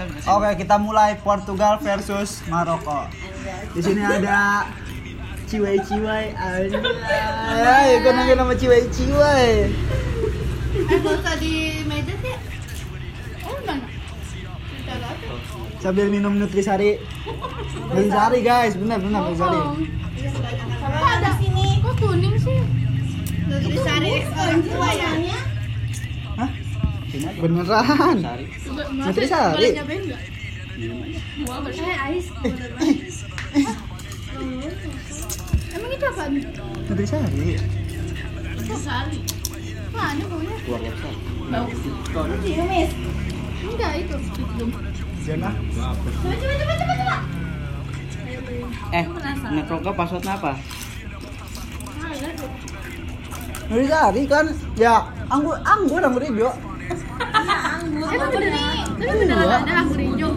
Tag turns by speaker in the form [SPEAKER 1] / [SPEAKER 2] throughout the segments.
[SPEAKER 1] Oke, kita mulai Portugal versus Maroko. Di sini ada ciwai-ciwai. Ayo, gue nanya nama ciwai-ciwai.
[SPEAKER 2] Eh, gak usah di meja sih. Oh, mana? Kita lihat.
[SPEAKER 1] Sambil minum Nutrisari. Nutrisari guys, benar benar Nutrisari.
[SPEAKER 2] Kok ada sini? Kok kuning sih? Nutrisari ya?
[SPEAKER 1] Beneran.
[SPEAKER 2] Percaya ais. Emang itu apa?
[SPEAKER 1] Nutrisari.
[SPEAKER 2] Nutrisari. Mana baunya?
[SPEAKER 3] Keluar website.
[SPEAKER 2] Bau. Ciumis. Enggak itu.
[SPEAKER 1] Jangan.
[SPEAKER 2] Coba coba coba coba coba.
[SPEAKER 3] Eh, ngetroknya passwordnya apa?
[SPEAKER 1] Nutrisari kan ya anggur anggur anggur hijau.
[SPEAKER 2] Emang bener nih. Tapi beneran
[SPEAKER 1] Iya.
[SPEAKER 2] ada anggur hijau.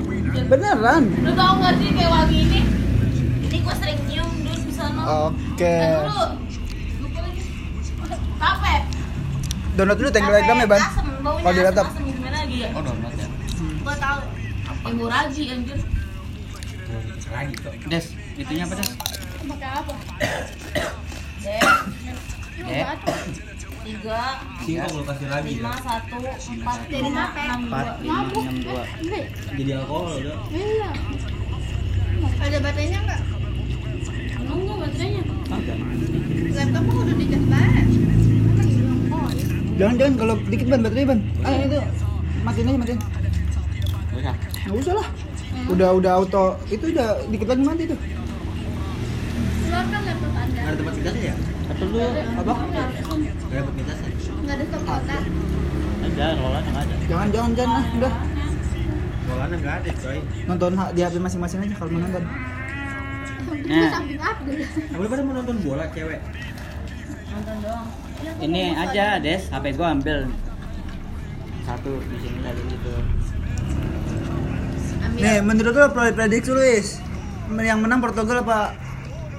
[SPEAKER 1] Beneran.
[SPEAKER 2] Lu tau gak sih kayak wangi ini? Ini gua sering nyium dulu di sana.
[SPEAKER 1] Oke.
[SPEAKER 2] Dulu. Capek.
[SPEAKER 1] Download dulu Telegramnya, Ban. Kalau di laptop.
[SPEAKER 2] Gimana lagi ya?
[SPEAKER 3] Oh, download ya.
[SPEAKER 2] Gua tahu. Ibu Raji anjir.
[SPEAKER 3] Lagi. Des, itunya apa, Des?
[SPEAKER 2] Pakai apa?
[SPEAKER 3] Dek.
[SPEAKER 2] Tiga,
[SPEAKER 4] Singkong lo kasih lagi
[SPEAKER 2] lima,
[SPEAKER 4] ya.
[SPEAKER 2] satu, empat, jadi apa? Enam,
[SPEAKER 3] Empat, lima, enam, dua.
[SPEAKER 4] Jadi alkohol udah.
[SPEAKER 2] Iya. Ada baterainya enggak? Enggak baterainya.
[SPEAKER 3] Ada.
[SPEAKER 2] Laptopnya udah dicas banget.
[SPEAKER 1] Jangan jangan kalau dikit ban baterai ban. Ah itu matiin aja matiin. Nggak usah lah. Udah udah auto itu udah dikit lagi mati tuh.
[SPEAKER 2] Keluarkan laptop Anda.
[SPEAKER 4] Nggak ada tempat ngecasnya ya?
[SPEAKER 3] Satu dulu.
[SPEAKER 1] Apa?
[SPEAKER 4] Nggak ada ngecasnya.
[SPEAKER 2] Enggak ada stop kontak.
[SPEAKER 3] Ada.
[SPEAKER 1] Jangan jangan jangan ah udah
[SPEAKER 4] Rolanya nggak ada coy.
[SPEAKER 1] nonton di HP masing-masing aja kalau mau nonton.
[SPEAKER 2] Itu
[SPEAKER 3] Nah.
[SPEAKER 4] Kamu pada mau nonton bola cewek?
[SPEAKER 2] Nonton doang.
[SPEAKER 3] Ini aja, Des. HP gua ambil. Satu di sini tadi gitu.
[SPEAKER 2] Ambil.
[SPEAKER 1] Nih menurut lo prediksi Luis yang menang Portugal apa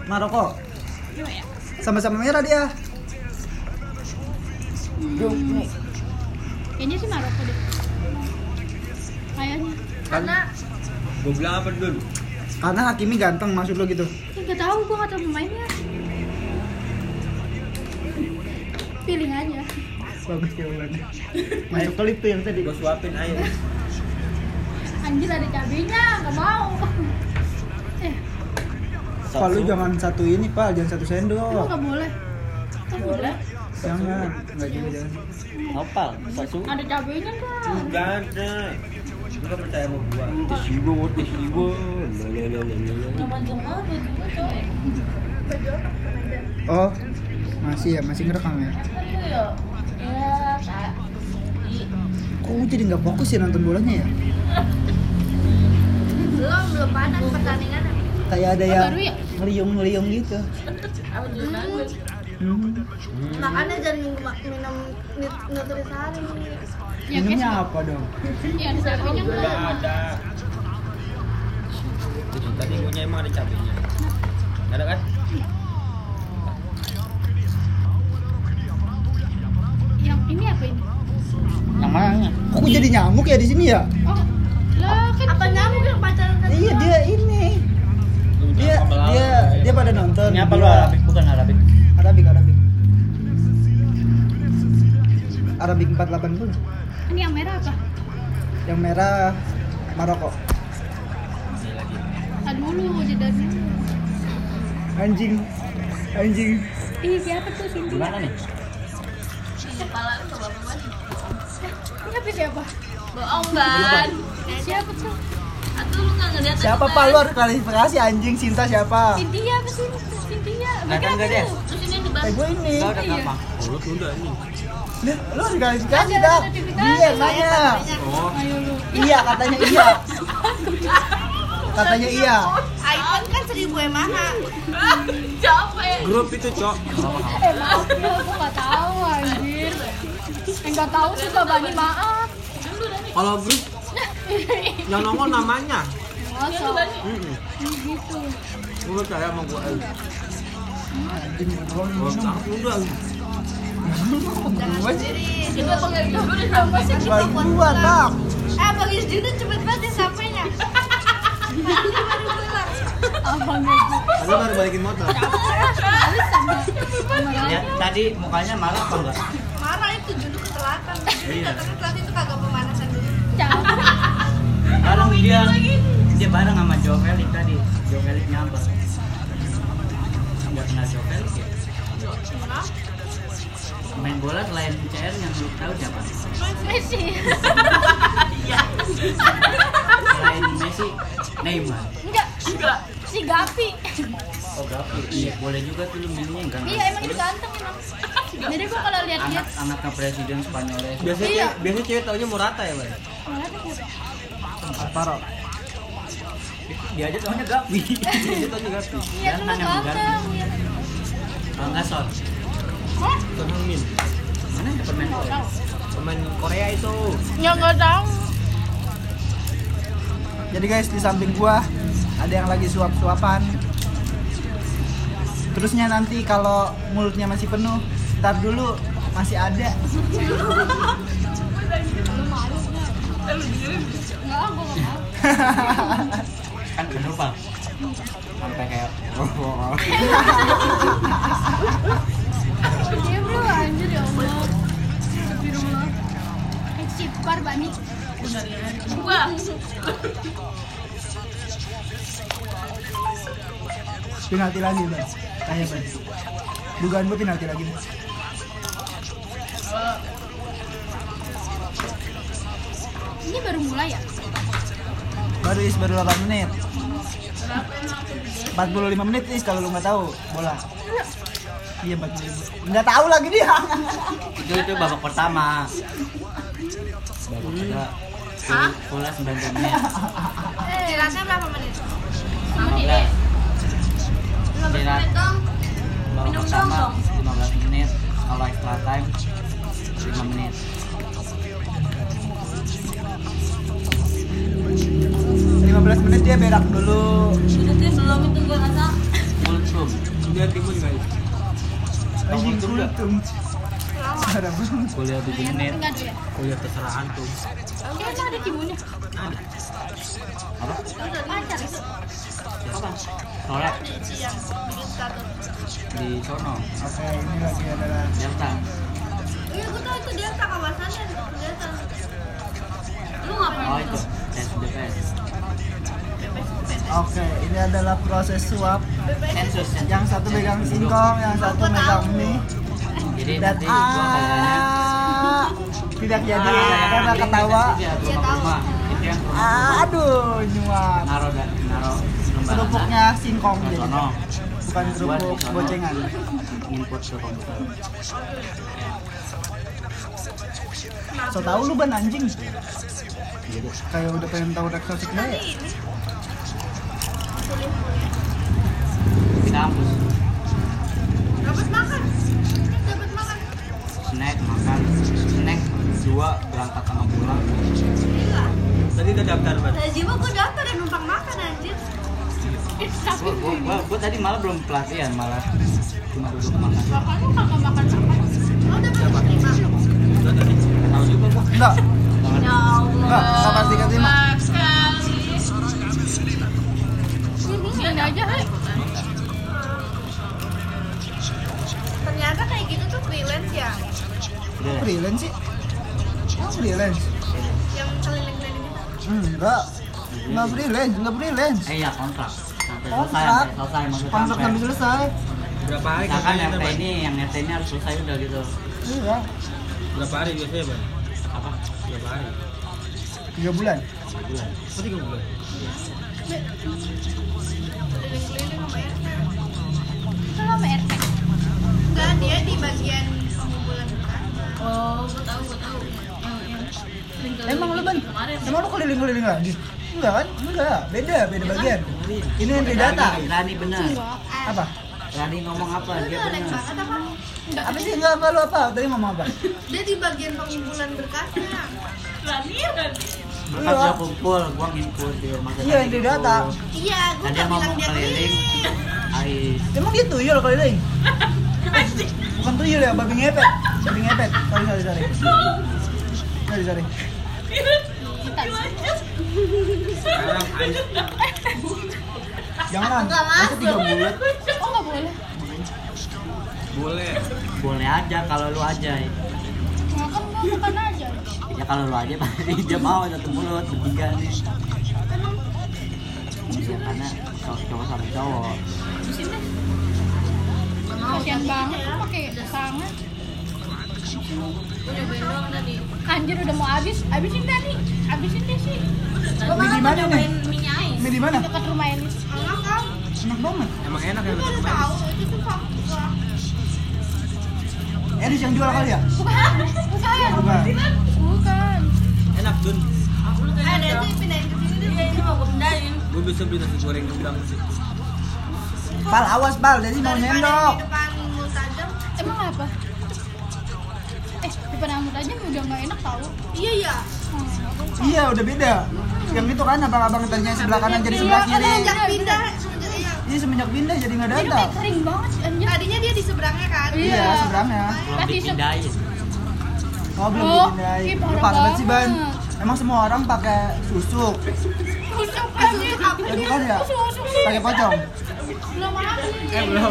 [SPEAKER 1] Maroko? Sama-sama merah dia.
[SPEAKER 2] Kayaknya sih Maroko deh. Kayaknya. Karena
[SPEAKER 4] Gue bilang apa dulu?
[SPEAKER 1] Karena Hakimi ganteng maksud lo gitu.
[SPEAKER 2] nggak tahu gua nggak tahu pemainnya. Pilih aja.
[SPEAKER 1] Bagus jawabannya. Masuk klip tuh yang tadi.
[SPEAKER 4] Gue suapin air.
[SPEAKER 2] Anjir ada cabenya, nggak mau. Eh,
[SPEAKER 1] Pak lu jangan satu ini Pak, jangan satu sendok.
[SPEAKER 2] nggak boleh. Nggak boleh.
[SPEAKER 1] Jangan, enggak.
[SPEAKER 2] Ada cabenya kan?
[SPEAKER 4] Nggak ada. Kan percaya sama gua.
[SPEAKER 1] Oh, masih ya, masih ngerekam ya.
[SPEAKER 2] Aduh ya. Ya, Kak. I-
[SPEAKER 1] Kok gue jadi nggak fokus ya nonton bolanya ya?
[SPEAKER 2] Belum, belum panas pertandingan.
[SPEAKER 1] Kayak ada
[SPEAKER 2] Oh,
[SPEAKER 1] yang
[SPEAKER 2] ya?
[SPEAKER 1] ngeliung-ngeliung gitu. Hmm.
[SPEAKER 2] Makanya jangan minum, minum nut- nutrisari. Ya,
[SPEAKER 1] Minumnya apa dong?
[SPEAKER 2] Iya, ada cabenya enggak?
[SPEAKER 4] ada. Tadi gue emang ada cabenya. Ada kan?
[SPEAKER 2] Yang ini apa ini?
[SPEAKER 3] Yang mana?
[SPEAKER 1] Kok gue jadi nyamuk ya di sini ya?
[SPEAKER 2] Oh, lah kan apa nyamuk yang pacaran tadi?
[SPEAKER 1] Iya dia ini. Dia dia
[SPEAKER 4] ya.
[SPEAKER 1] dia pada nonton.
[SPEAKER 3] Ini apa lu Arabik? Bukan Arabik.
[SPEAKER 1] Arabik Arabik. Arabik 480.
[SPEAKER 2] Ini yang merah apa?
[SPEAKER 1] Yang merah Maroko.
[SPEAKER 2] Aduh dulu, jeda dulu.
[SPEAKER 1] Anjing. Anjing.
[SPEAKER 2] Ih, siapa tuh Cindy?
[SPEAKER 3] Gimana nih?
[SPEAKER 2] Kepala lu coba banget. Ini apa siapa? Bohong ban. Siapa tuh? Atau lu ngeliat?
[SPEAKER 1] Siapa Pak lu harus klarifikasi anjing Sinta siapa?
[SPEAKER 2] Cynthia ke sini, Cynthia.
[SPEAKER 3] Kelihatan nggak, Des?
[SPEAKER 2] Terus
[SPEAKER 1] Eh gue ini.
[SPEAKER 3] Gampang.
[SPEAKER 4] Oh, lu tunda ini.
[SPEAKER 1] Lu harus
[SPEAKER 2] Ada
[SPEAKER 1] dah. Iya nanya.
[SPEAKER 4] Oh,
[SPEAKER 2] Ayo lu.
[SPEAKER 1] Iya katanya iya. Katanya iya.
[SPEAKER 2] iPhone kan seribu mAh. Capek.
[SPEAKER 4] grup itu, Cok.
[SPEAKER 2] Eh maaf ya, aku nggak tahu anjir. Eh nggak tahu suka Bani maaf.
[SPEAKER 4] Kalau grup yang nongol namanya.
[SPEAKER 2] Masa?
[SPEAKER 4] Mm-mm.
[SPEAKER 2] Gitu.
[SPEAKER 4] Gue percaya sama gue.
[SPEAKER 1] Baru balikin motor.
[SPEAKER 3] Tadi mukanya marah apa enggak?
[SPEAKER 2] Marah itu judul kecelakaan.
[SPEAKER 3] Iya.
[SPEAKER 2] Tapi itu kagak pemanasan dulu.
[SPEAKER 3] Barang dia, dia bareng sama Jovelik tadi. Jovelik nyamper. Kenal Joe Felix ya? Main bola selain CR yang lu tahu siapa?
[SPEAKER 2] Messi.
[SPEAKER 3] Selain Messi, Neymar.
[SPEAKER 2] Enggak. Enggak. Si Gapi.
[SPEAKER 3] Oh, Gavi. Iya, boleh juga tuh lu milihnya enggak?
[SPEAKER 2] Iya emang itu ganteng emang. Jadi gua kalau lihat dia
[SPEAKER 3] anak anaknya presiden Spanyol ya.
[SPEAKER 4] Biasanya
[SPEAKER 2] Iya.
[SPEAKER 4] cewek- biasanya cewek taunya Morata ya, Bang.
[SPEAKER 1] Paro.
[SPEAKER 4] Dia aja taunya Gavi. Dia taunya Gavi.
[SPEAKER 2] Iya
[SPEAKER 3] ganteng.
[SPEAKER 2] iya.
[SPEAKER 3] Kalau enggak Son.
[SPEAKER 4] Son Heung-min.
[SPEAKER 3] Mana ada pemain
[SPEAKER 2] Nggak.
[SPEAKER 4] Pemain Korea itu.
[SPEAKER 2] Ya nggak tahu.
[SPEAKER 1] Jadi guys di samping gua ada yang lagi suap-suapan. Terusnya nanti kalau mulutnya masih penuh, ntar dulu masih ada.
[SPEAKER 2] Enggak, gua.
[SPEAKER 3] Kan penumpang. Sampai kayak
[SPEAKER 2] Iya bro, anjir ya Allah. Astagfirullah. Istighfar bani. Wah.
[SPEAKER 1] penalti lagi bang. Kayak bang. Dugaan gua penalti lagi. Bang.
[SPEAKER 2] Ini baru mulai ya?
[SPEAKER 1] Baru is baru 8 menit. 45 menit is kalau lu nggak tahu bola. Iya 45. Nggak tahu lagi dia.
[SPEAKER 3] itu itu babak pertama. Babak kedua. Full, full 90 menit.
[SPEAKER 2] Istirahatnya berapa menit?
[SPEAKER 3] 15. Istirahat.
[SPEAKER 2] dong.
[SPEAKER 3] Babak
[SPEAKER 2] Minum
[SPEAKER 3] pertama
[SPEAKER 2] dong.
[SPEAKER 3] 15 menit. Kalau extra time 5 menit.
[SPEAKER 1] 15 menit dia berak dulu.
[SPEAKER 2] Itu belum itu gua rasa.
[SPEAKER 3] Zoom.
[SPEAKER 4] Dia timun guys.
[SPEAKER 1] Anjing kultum.
[SPEAKER 3] Kuliah 7 menit.
[SPEAKER 2] Tuh ya?
[SPEAKER 4] Kuliah terserah antum.
[SPEAKER 2] Kayaknya emang ada timunnya.
[SPEAKER 4] Ada.
[SPEAKER 3] Apa? Apa? Sore di sono.
[SPEAKER 1] Oke, ini lagi adalah
[SPEAKER 3] Delta.
[SPEAKER 2] Iya, gua tahu itu Delta kawasannya Delta. Lu ngapain
[SPEAKER 3] Oh itu. Tes
[SPEAKER 1] Oke, ini adalah proses suap. Yang satu megang singkong, yang satu megang mie.
[SPEAKER 3] Jadi
[SPEAKER 1] Dan
[SPEAKER 3] nanti
[SPEAKER 1] ah, tidak jadi karena ketawa.
[SPEAKER 3] Iya, rumah.
[SPEAKER 1] Ah, aduh, nyuap. Kerupuknya singkong jadi.
[SPEAKER 3] sono.
[SPEAKER 1] Bukan kerupuk bocengan.
[SPEAKER 3] Input ke komputer.
[SPEAKER 1] So tahu lu ban anjing.
[SPEAKER 3] Gitu.
[SPEAKER 1] Kayak udah pengen tahu reksosik ya.
[SPEAKER 3] Pinapos.
[SPEAKER 2] Dapat makan. Dapat makan.
[SPEAKER 3] Snack makan. Snack dua berangkat sama pulang.
[SPEAKER 2] Gila.
[SPEAKER 4] Tadi udah daftar banget.
[SPEAKER 2] Tadi mah gue daftar dan numpang makan anjir.
[SPEAKER 3] Gua, gua, gua tadi malah belum pelatihan malah cuma duduk makan.
[SPEAKER 2] Lu kagak makan apa? Oh,
[SPEAKER 3] Tahu juga gua.
[SPEAKER 1] Enggak.
[SPEAKER 2] Ya Allah.
[SPEAKER 1] Enggak, sama
[SPEAKER 2] 35. Ini aja, hai. Ternyata kayak gitu tuh freelance ya.
[SPEAKER 3] Udah.
[SPEAKER 1] Freelance sih. Oh, freelance.
[SPEAKER 2] Yang keliling-keliling itu.
[SPEAKER 1] Enggak. Enggak freelance, enggak freelance.
[SPEAKER 3] Eh ya kontrak. Sampai selesai,
[SPEAKER 1] Kontrak.
[SPEAKER 3] sampai selesai maksudnya.
[SPEAKER 1] Kontrak
[SPEAKER 3] sampai-
[SPEAKER 1] selesai.
[SPEAKER 4] Berapa hari
[SPEAKER 3] Misalkan RT ini yang RT ini harus selesai udah gitu.
[SPEAKER 1] Iya.
[SPEAKER 4] Berapa hari biasanya, Bang?
[SPEAKER 3] Apa?
[SPEAKER 4] Berapa hari?
[SPEAKER 1] Tiga bulan.
[SPEAKER 3] Dua bulan.
[SPEAKER 4] Tiga bulan.
[SPEAKER 2] Keliling-keliling sama RT. Kalau sama RT? Enggak, dia di bagian pengumpulan berkasnya. Oh, gua tahu, gua tahu.
[SPEAKER 1] Emang lu ban? Emang lu keliling-keliling lagi? Enggak kan? Enggak, beda, beda bagian. Ini yang di data.
[SPEAKER 3] Rani, benar.
[SPEAKER 1] Apa?
[SPEAKER 3] Rani ngomong apa? Dia benar.
[SPEAKER 2] Enggak,
[SPEAKER 1] Apa sih enggak apa lu apa? Tadi ngomong apa?
[SPEAKER 2] dia di bagian pengumpulan berkasnya. Rani, Rani.
[SPEAKER 3] Berkas udah kumpul, gua nginput di rumah
[SPEAKER 1] Iya, yang di data.
[SPEAKER 2] Iya, gua
[SPEAKER 3] Tadi mau
[SPEAKER 2] bilang dia
[SPEAKER 3] keliling. Ais.
[SPEAKER 1] Emang dia tuyul keliling? Bukan tuyul ya, babi ngepet. Babi ngepet. Sorry, sorry, sorry. Sorry, sorry.
[SPEAKER 4] Sekarang Ais
[SPEAKER 1] Jangan.
[SPEAKER 2] Masuk.
[SPEAKER 1] tiga bulat.
[SPEAKER 5] Oh nggak boleh.
[SPEAKER 4] Boleh.
[SPEAKER 3] Boleh aja kalau lu aja.
[SPEAKER 5] Makan gua makan aja.
[SPEAKER 3] Ya kalau lu aja pasti dia mau satu mulut bertiga nih. Ya, karena cowok cowok sama cowok.
[SPEAKER 5] Kasian banget pakai tangan.
[SPEAKER 2] Tadi.
[SPEAKER 5] Anjir udah mau habis. Habisin nih. Habisin deh sih.
[SPEAKER 2] Gua malah
[SPEAKER 1] di
[SPEAKER 2] mau
[SPEAKER 1] mana
[SPEAKER 2] nyobain
[SPEAKER 1] nih?
[SPEAKER 2] mie ais.
[SPEAKER 1] Mie di mana?
[SPEAKER 5] Dekat rumah Elis.
[SPEAKER 2] Enak kan?
[SPEAKER 1] Enak banget.
[SPEAKER 4] Emang enak ya
[SPEAKER 2] tahu itu tuh.
[SPEAKER 1] Eris yang jual kali ya?
[SPEAKER 5] Bukan. Bukan.
[SPEAKER 1] Bukan.
[SPEAKER 5] Bukan.
[SPEAKER 4] Enak Dun.
[SPEAKER 2] Eh, dia sih pindahin ke sini deh. Iya, ini mau gua pindahin.
[SPEAKER 4] Gue bisa beli nasi goreng gue bilang sih.
[SPEAKER 1] Pal, awas pal, jadi mau nyendok.
[SPEAKER 5] Emang apa? Eh, di penamut aja udah nggak enak tau.
[SPEAKER 2] Iya, iya.
[SPEAKER 5] Hmm.
[SPEAKER 1] Iya, udah beda. Yang itu kan abang-abang tadinya sebelah kanan jadi sebelah
[SPEAKER 5] Iya,
[SPEAKER 1] kiri.
[SPEAKER 2] Semenjak pindah, iya.
[SPEAKER 1] Ini semenjak pindah jadi nggak
[SPEAKER 5] kayak kering banget sih anjir.
[SPEAKER 2] Tadinya dia di seberangnya kan.
[SPEAKER 5] Iya.
[SPEAKER 1] Iya, seberangnya.
[SPEAKER 3] Belum dipindahin.
[SPEAKER 1] Oh, belum
[SPEAKER 5] Oh,
[SPEAKER 1] dipindahin.
[SPEAKER 5] ih,
[SPEAKER 1] Lu
[SPEAKER 5] parah
[SPEAKER 1] banget sih, Ban. Emang semua orang pakai susuk.
[SPEAKER 5] Tusuk anjir.
[SPEAKER 1] Ya bukan ya? Pakai pocong.
[SPEAKER 5] Belum habis.
[SPEAKER 1] Eh, belum.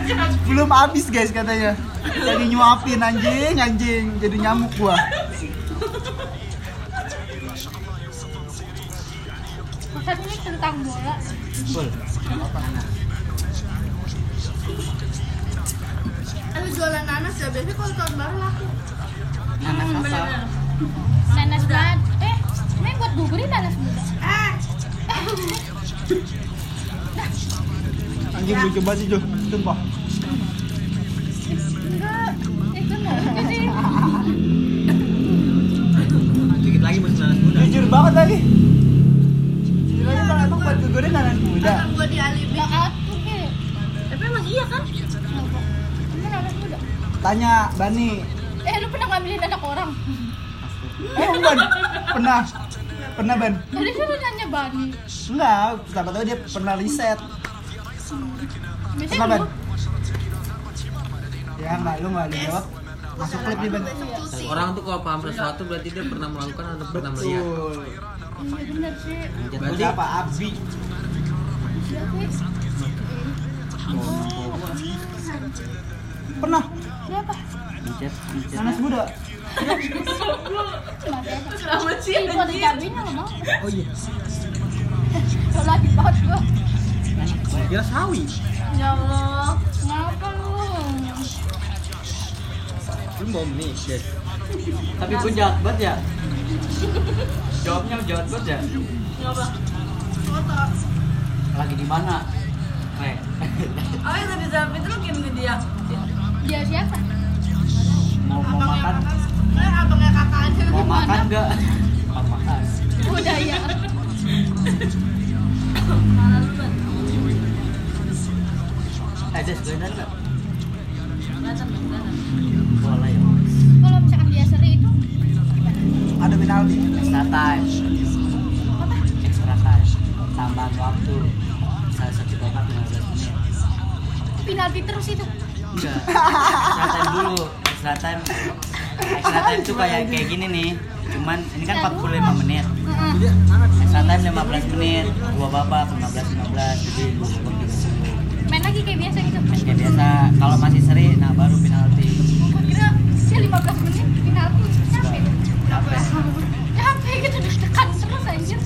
[SPEAKER 1] belum habis, guys katanya. Lagi nyuapin anjing, anjing. Jadi nyamuk gua.
[SPEAKER 5] Ini tentang bola.
[SPEAKER 3] Mana?
[SPEAKER 2] Tapi jualan nanas ya biasanya kalau tahun baru laku.
[SPEAKER 3] Nanas apa?
[SPEAKER 5] Nanas banget. Eh, ini buat bubur ini nanas muda.
[SPEAKER 2] Eh,
[SPEAKER 1] Anjing lucu banget sih, Jo. Sumpah.
[SPEAKER 5] Enggak. Eh, kan ngerti sih.
[SPEAKER 4] Dikit lagi masih nanas muda.
[SPEAKER 1] Jujur banget lagi. Jujur aja Bang, emang buat gugurin nanas muda.
[SPEAKER 2] masa gua di alibi.
[SPEAKER 5] Nggak atuh, Ki.
[SPEAKER 2] Tapi emang iya kan?
[SPEAKER 1] Tanya Bani.
[SPEAKER 5] Eh, lu ngambilin anak orang?
[SPEAKER 1] Eh, Ban. Pernah. Pernah, Ban.
[SPEAKER 5] Tadi sih lu nanya Bani.
[SPEAKER 1] Enggak, siapa tahu dia pernah riset.
[SPEAKER 5] Biasanya
[SPEAKER 1] Pernah, Ban?
[SPEAKER 5] lu
[SPEAKER 1] Ya, enggak, lu enggak dijawab. Masuk klip nih, Ban.
[SPEAKER 2] Besok cuti.
[SPEAKER 4] Orang tuh kalau paham sesuatu berarti dia pernah melakukan atau pernah melihat.
[SPEAKER 1] Betul.
[SPEAKER 5] Iya bener sih.
[SPEAKER 1] Berarti apa? Abi.
[SPEAKER 5] Siapa?
[SPEAKER 1] Pernah.
[SPEAKER 5] Siapa?
[SPEAKER 3] Micet, micet.
[SPEAKER 1] Nanas muda.
[SPEAKER 5] Selamat sih. Ih, buat cabenya mau.
[SPEAKER 1] Oh iya.
[SPEAKER 5] Kalau lagi banget gua.
[SPEAKER 4] Kira sawi.
[SPEAKER 2] Ya Allah.
[SPEAKER 5] Ngapa lu?
[SPEAKER 4] Lu mau mie, guys.
[SPEAKER 3] Tapi gue jahat banget ya. Jawabnya jahat banget ya.
[SPEAKER 2] Coba. Foto.
[SPEAKER 3] Lagi di mana? Re.
[SPEAKER 2] Oh, yang tadi jawab itu lu kirim ke dia.
[SPEAKER 5] Dia siapa?
[SPEAKER 3] Mau mau makan?
[SPEAKER 2] Eh, abangnya kakak aja.
[SPEAKER 3] Mau makan enggak? Mau makan.
[SPEAKER 5] Udah ya.
[SPEAKER 3] Eh, nanya.
[SPEAKER 2] Kelihatan, kelihatan.
[SPEAKER 3] Boleh ya.
[SPEAKER 5] Kalau misalkan dia seri itu
[SPEAKER 1] Ada penalti.
[SPEAKER 3] Extra time. Extra time. Tambahan waktu. Salah satu babak 15 menit.
[SPEAKER 5] penalti terus itu.
[SPEAKER 3] Enggak. Extra time dulu. Extra time tuh kayak kayak gini nih. Cuman ini kan 45 menit. Extra time 15 menit. Dua babak 15 15 jadi dua babak 30.
[SPEAKER 5] Main lagi kayak biasa gitu.
[SPEAKER 3] Main kayak biasa. Kalau masih seri, nah baru penalti.
[SPEAKER 5] Kira dia 15 menit penalti. Capek.
[SPEAKER 3] Capek.
[SPEAKER 5] Capek gitu deg-degan terus anjir.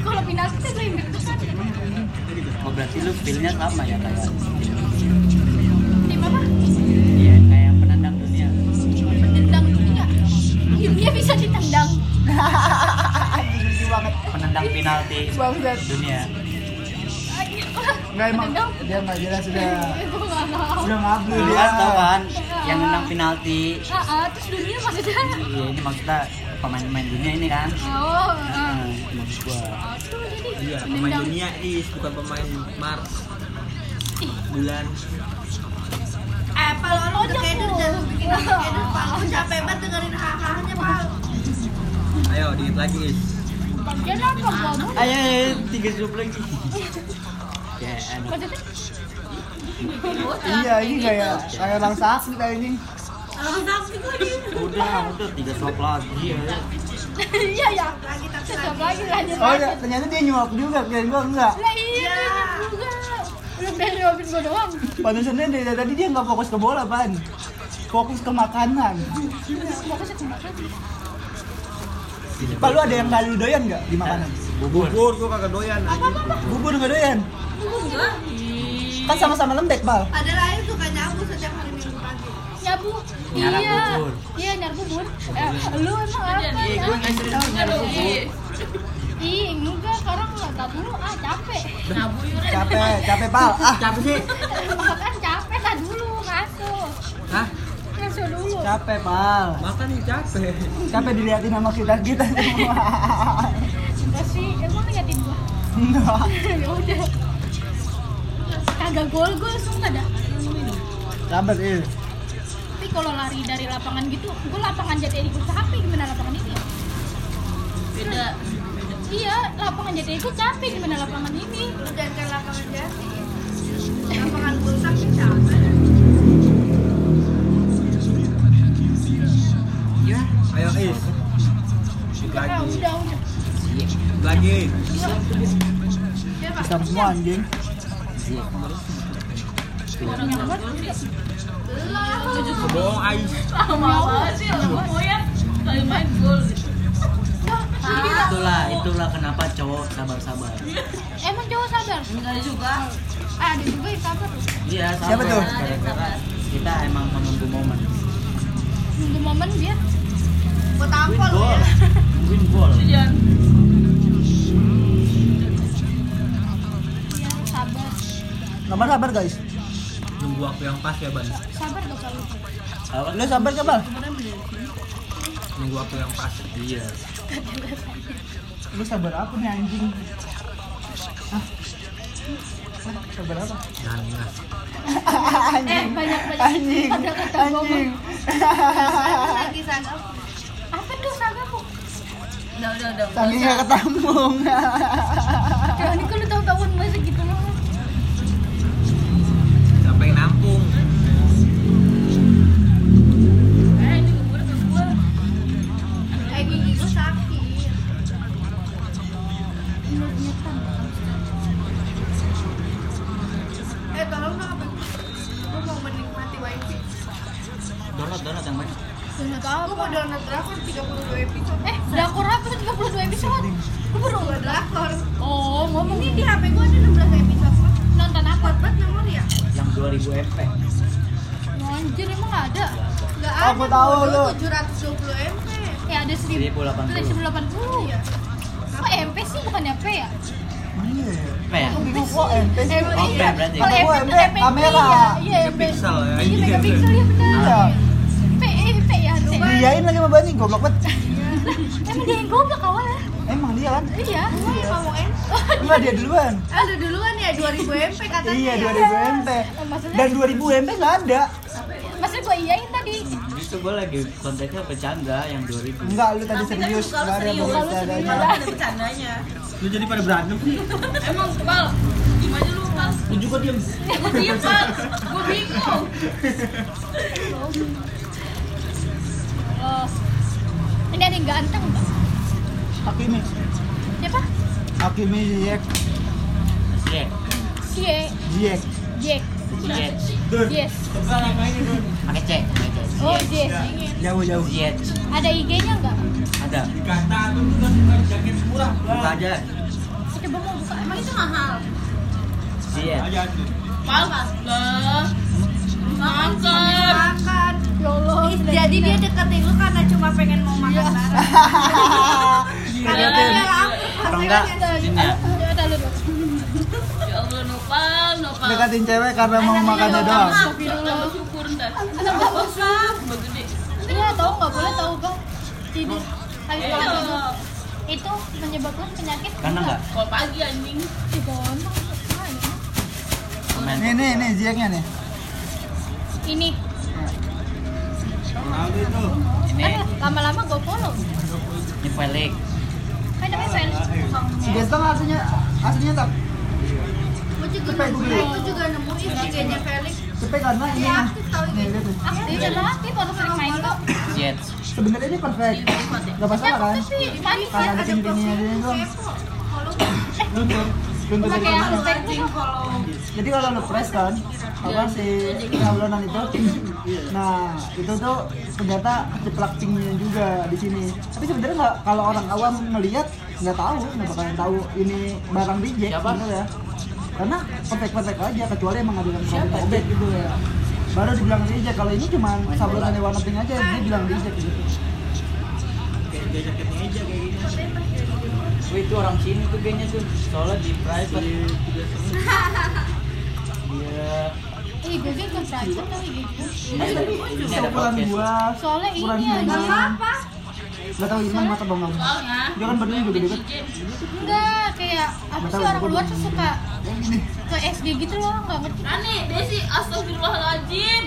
[SPEAKER 5] Kalau penalti tuh gue yang deg-degan.
[SPEAKER 3] Oh berarti lu feel-nya sama ya kayak
[SPEAKER 1] lucu banget.
[SPEAKER 3] Penendang penalti
[SPEAKER 1] Bangsat.
[SPEAKER 3] dunia.
[SPEAKER 1] Enggak emang
[SPEAKER 5] Penendang.
[SPEAKER 1] dia enggak jelas sudah.
[SPEAKER 5] Gue nggak tahu.
[SPEAKER 1] Udah ngablu
[SPEAKER 3] Lu
[SPEAKER 1] dia.
[SPEAKER 3] kan tau kan yang nendang penalti.
[SPEAKER 5] Ah, ah, terus dunia maksudnya?
[SPEAKER 3] Iya, ini maksudnya pemain-pemain dunia ini kan.
[SPEAKER 5] Oh, ah.
[SPEAKER 3] Nah, maksud gua.
[SPEAKER 5] Aduh, jadi
[SPEAKER 4] Iya, pemain
[SPEAKER 5] penendang.
[SPEAKER 4] dunia is bukan pemain Mars. Bulan.
[SPEAKER 2] Eh, Pal, orang udah
[SPEAKER 5] lu.
[SPEAKER 2] jangan bikin keder, Pal. Capek banget dengerin hahahnya, Pal.
[SPEAKER 4] Ayo, dikit lagi?
[SPEAKER 3] Ayo, ayo, tiga grup lagi. Ya?
[SPEAKER 1] Iya, ini kayak kayak orang sakit kayak ini.
[SPEAKER 2] Orang sakit lagi.
[SPEAKER 3] Udah, udah tiga slot lagi. Ya.
[SPEAKER 5] Iya ya.
[SPEAKER 2] Lagi tapi
[SPEAKER 5] Tetap
[SPEAKER 2] lagi.
[SPEAKER 5] lagi lanjut.
[SPEAKER 1] Oh, ya, ternyata dia nyuap juga, kirain gua enggak.
[SPEAKER 5] Lah iya. Belum dari jawabin gue doang.
[SPEAKER 1] Dari tadi dia nggak fokus ke bola, Pan. Fokus ke makanan.
[SPEAKER 5] Fokusnya ke makan.
[SPEAKER 1] Pak, lu ada yang lu doyan nggak di makanan?
[SPEAKER 4] Bubur gua kagak doyan anjing.
[SPEAKER 1] Bubur nggak doyan?
[SPEAKER 2] Enggak.
[SPEAKER 1] Kan sama-sama lembek, Pal.
[SPEAKER 2] Ada lain suka nyabu setiap hari minggu pagi.
[SPEAKER 5] Nyabu. Iya.
[SPEAKER 3] bubur.
[SPEAKER 5] Iya, nyar bubur. Eh, lu emang apa?
[SPEAKER 3] Iya, nyari bubur.
[SPEAKER 5] Ih, enggak, sekarang nggak tak dulu. Ah, capek.
[SPEAKER 2] Nyabu.
[SPEAKER 1] Capek, capek, Pal. Ah,
[SPEAKER 4] Capek sih.
[SPEAKER 5] Makan capek, tak dulu. Ngasuh.
[SPEAKER 4] Hah?
[SPEAKER 5] Ngasuh dulu.
[SPEAKER 1] capek, Pal.
[SPEAKER 4] Makan capek.
[SPEAKER 1] Capek diliatin sama kita-kita semua.
[SPEAKER 5] Enggak sih, emang liatin gua.
[SPEAKER 1] Enggak.
[SPEAKER 5] ya udah. Kagak gol-gol sumpah dah.
[SPEAKER 1] Sabar, Il.
[SPEAKER 5] Tapi kalau lari dari lapangan gitu, gua lapangan jati ikut capek gimana lapangan ini?
[SPEAKER 2] Beda.
[SPEAKER 5] Iya, lapangan jati ikut capek gimana lapangan ini?
[SPEAKER 2] Lu jangan kayak lapangan jati. Lapangan bulsak kan capek.
[SPEAKER 4] Ayo Is. Lagi. Lagi.
[SPEAKER 1] Bisa semua anjing.
[SPEAKER 4] Bohong Ais.
[SPEAKER 2] Mau banget sih lu ya. Kali main gol.
[SPEAKER 3] Itulah, itulah kenapa cowok sabar-sabar.
[SPEAKER 5] Emang cowok sabar?
[SPEAKER 2] Enggak juga.
[SPEAKER 5] Ah, ada juga yang sabar.
[SPEAKER 3] Iya, sabar.
[SPEAKER 1] Siapa tuh?
[SPEAKER 3] Gara-gara kita emang menunggu momen.
[SPEAKER 5] Nunggu momen biar
[SPEAKER 2] Buat apa lu ya?
[SPEAKER 3] Win gol.
[SPEAKER 2] Jangan.
[SPEAKER 5] biar sabar.
[SPEAKER 1] Sabar, sabar, guys.
[SPEAKER 4] Nunggu waktu yang pas ya, Ban.
[SPEAKER 5] Sabar gak kalau
[SPEAKER 3] Apa?
[SPEAKER 1] Lu sabar, gak, Pal?
[SPEAKER 4] Nunggu waktu yang pas.
[SPEAKER 3] Iya.
[SPEAKER 1] Lu sabar apa nih, anjing? Hah? Sabar apa?
[SPEAKER 4] Jangan ngas.
[SPEAKER 5] Eh, banyak-banyak
[SPEAKER 1] Anjing,
[SPEAKER 5] kata-kata
[SPEAKER 1] anjing.
[SPEAKER 2] Lagi sagap.
[SPEAKER 5] Apa tuh sagamu?
[SPEAKER 2] Udah, udah, udah.
[SPEAKER 1] Saking gak ketambung.
[SPEAKER 5] Ya, ini kalau tahu-tahuan masih gitu loh.
[SPEAKER 4] Sampai nampung.
[SPEAKER 2] Eh. Eh. Eh.
[SPEAKER 3] Download, download yang banyak.
[SPEAKER 2] Gua mau download drakor 32 episode.
[SPEAKER 5] Eh, drakor apa tuh 32 episode? Lu baru
[SPEAKER 2] Gua drakor.
[SPEAKER 5] Oh, ngomong
[SPEAKER 2] Ini di HP gua ada 16 episode
[SPEAKER 5] nonton apa?
[SPEAKER 2] Kuat banget memori ya?
[SPEAKER 3] Yang 2000 MP.
[SPEAKER 5] Anjir, emang nggak ada?
[SPEAKER 2] Enggak
[SPEAKER 1] Oh,
[SPEAKER 2] ada.
[SPEAKER 1] gua tahu lu.
[SPEAKER 2] 720 MB.
[SPEAKER 5] Ya ada 1000.
[SPEAKER 3] 1080.
[SPEAKER 5] 1080.
[SPEAKER 2] Iya.
[SPEAKER 5] Kok MP sih bukan MP ya?
[SPEAKER 1] Iya.
[SPEAKER 3] Apa ya?
[SPEAKER 1] Kok MP sih?
[SPEAKER 5] MP,
[SPEAKER 3] Oh,
[SPEAKER 5] iya.
[SPEAKER 3] berarti.
[SPEAKER 5] Kalau
[SPEAKER 1] Oh,
[SPEAKER 5] MP
[SPEAKER 1] MP,
[SPEAKER 5] MP
[SPEAKER 1] kamera.
[SPEAKER 5] Iya, iya MP.
[SPEAKER 4] Megapiksel ya,
[SPEAKER 5] Iya,
[SPEAKER 4] anjing.
[SPEAKER 5] megapiksel ya benar.
[SPEAKER 1] Diain lagi sama Bani, goblok banget.
[SPEAKER 5] Emang dia yang goblok awalnya.
[SPEAKER 1] Emang dia kan?
[SPEAKER 5] Iya.
[SPEAKER 2] Ngomong M.
[SPEAKER 1] Enggak dia duluan.
[SPEAKER 2] Ah, lu duluan ya 2000 MP katanya.
[SPEAKER 1] Iya,
[SPEAKER 2] ya.
[SPEAKER 1] 2000 MP.
[SPEAKER 5] Oh, maksudnya,
[SPEAKER 1] Dan 2000 MP nggak ada.
[SPEAKER 5] maksudnya gua iyain tadi.
[SPEAKER 3] Itu gue lagi konteksnya bercanda yang 2000.
[SPEAKER 1] Enggak, lu tadi
[SPEAKER 2] kan
[SPEAKER 1] serius.
[SPEAKER 2] suka lu
[SPEAKER 1] Nggak ada
[SPEAKER 2] serius.
[SPEAKER 1] bercandanya.
[SPEAKER 2] Ada bercandanya.
[SPEAKER 4] Lu jadi pada berantem sih.
[SPEAKER 2] Emang Pal, gimana lu Pal?
[SPEAKER 4] Lu juga diam.
[SPEAKER 2] Gua diem Pal, gua bingung.
[SPEAKER 5] Oh. Ini ada yang ganteng enggak?
[SPEAKER 1] Hakimi.
[SPEAKER 5] Siapa?
[SPEAKER 1] Hakimi Ziyech.
[SPEAKER 3] Ziyech.
[SPEAKER 1] Ziyech.
[SPEAKER 5] Jack.
[SPEAKER 3] Ziyech.
[SPEAKER 5] Yes.
[SPEAKER 3] Pakai C.
[SPEAKER 5] Oh, Yes.
[SPEAKER 1] Jauh jauh.
[SPEAKER 3] Ziyech.
[SPEAKER 5] Ada IG-nya enggak?
[SPEAKER 3] Ada.
[SPEAKER 4] Dikata tuh kan jaket murah.
[SPEAKER 3] Buka aja.
[SPEAKER 5] Coba mau buka.
[SPEAKER 2] Emang itu mahal?
[SPEAKER 3] Ziyech.
[SPEAKER 4] Aja tuh.
[SPEAKER 2] Mahal lah. Makan. Makan.
[SPEAKER 5] Ya Allah.
[SPEAKER 2] Ih, Jadi dia deketin lu karena cuma pengen mau makan bareng. Karena dia?
[SPEAKER 3] Atau enggak? Ya.
[SPEAKER 2] Allah, nopal, nopal.
[SPEAKER 1] Deketin cewek karena mau makannya doang.
[SPEAKER 2] Syukur.
[SPEAKER 5] Iya, tahu nggak boleh tahu bang. Tidur. Habis
[SPEAKER 2] Iya.
[SPEAKER 5] tidur. Itu menyebabkan penyakit.
[SPEAKER 3] Karena enggak?
[SPEAKER 2] Kalau pagi anjing.
[SPEAKER 5] Ini.
[SPEAKER 3] Komen.
[SPEAKER 1] Nih nih nih Ziyechnya nih.
[SPEAKER 5] Ini.
[SPEAKER 3] Ini
[SPEAKER 5] Eh, lama-lama gue follow.
[SPEAKER 3] ini Felix.
[SPEAKER 5] Kan namanya Felix.
[SPEAKER 1] Si Gestong aslinya aslinya tak
[SPEAKER 2] Gue juga nemu,
[SPEAKER 1] gue.
[SPEAKER 2] itu juga nemu IG-nya Felix.
[SPEAKER 1] cepet karena ini.
[SPEAKER 2] Iya, aktif tau
[SPEAKER 1] Nih
[SPEAKER 2] ini.
[SPEAKER 1] lihat nih.
[SPEAKER 5] Aktif, udah aktif baru sering main kok.
[SPEAKER 3] Ziyech.
[SPEAKER 1] Sebenarnya ini perfect. Gak masalah kan? Karena
[SPEAKER 5] ya.
[SPEAKER 1] ada
[SPEAKER 2] Ada
[SPEAKER 1] tingginya
[SPEAKER 2] Kalau
[SPEAKER 5] pakai tuh
[SPEAKER 1] Jadi kalau press kan, apa sih sablonan itu? Nah, itu tuh ternyata keciplak pinknya juga di sini. Tapi sebenarnya nggak kalau orang awam ngelihat nggak tahu, nggak bakalan tahu ini barang reject
[SPEAKER 3] Siapa?
[SPEAKER 1] sebenarnya. Karena perfect-perfect aja, kecuali emang ada yang robek gitu ya. Baru dibilang reject. Kalau ini cuma sablonannya warna pink aja, dia bilang reject gitu.
[SPEAKER 3] Wih itu orang sini tuh kayaknya tuh soalnya di private. Iya.
[SPEAKER 5] Ih, gue ke private kali gitu
[SPEAKER 3] Ini ada ini ada podcast.
[SPEAKER 1] gua,
[SPEAKER 5] Soalnya ini aja.
[SPEAKER 1] Iman. Gak tau Iman mata bang
[SPEAKER 2] Soalnya
[SPEAKER 1] Dia kan badannya juga gede kan?
[SPEAKER 5] Enggak, kayak apa sih orang luar tuh suka
[SPEAKER 1] gini.
[SPEAKER 5] ke SD gitu loh, nggak ngerti
[SPEAKER 2] aneh Desi astagfirullahaladzim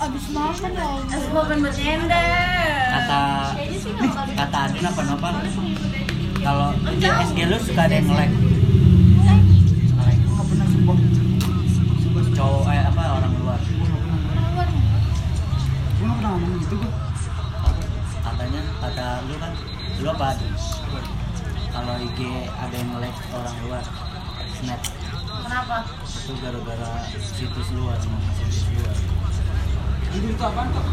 [SPEAKER 5] Abis makan ya Allah
[SPEAKER 2] bukan bercanda
[SPEAKER 3] Kata kata Adin apa? Kalau di SG lu suka ada yang nge-lag.
[SPEAKER 1] Nggak pernah sumpah.
[SPEAKER 3] Cowok eh apa orang luar.
[SPEAKER 5] Orang luar
[SPEAKER 1] Gue nggak pernah ngomong gitu gue.
[SPEAKER 3] Katanya kata lu kan lu apa? Kalau IG ada yang nge-lag orang luar. Snap
[SPEAKER 2] kenapa
[SPEAKER 3] itu gara-gara situs luar situs luar
[SPEAKER 1] Itu itu apaan kok?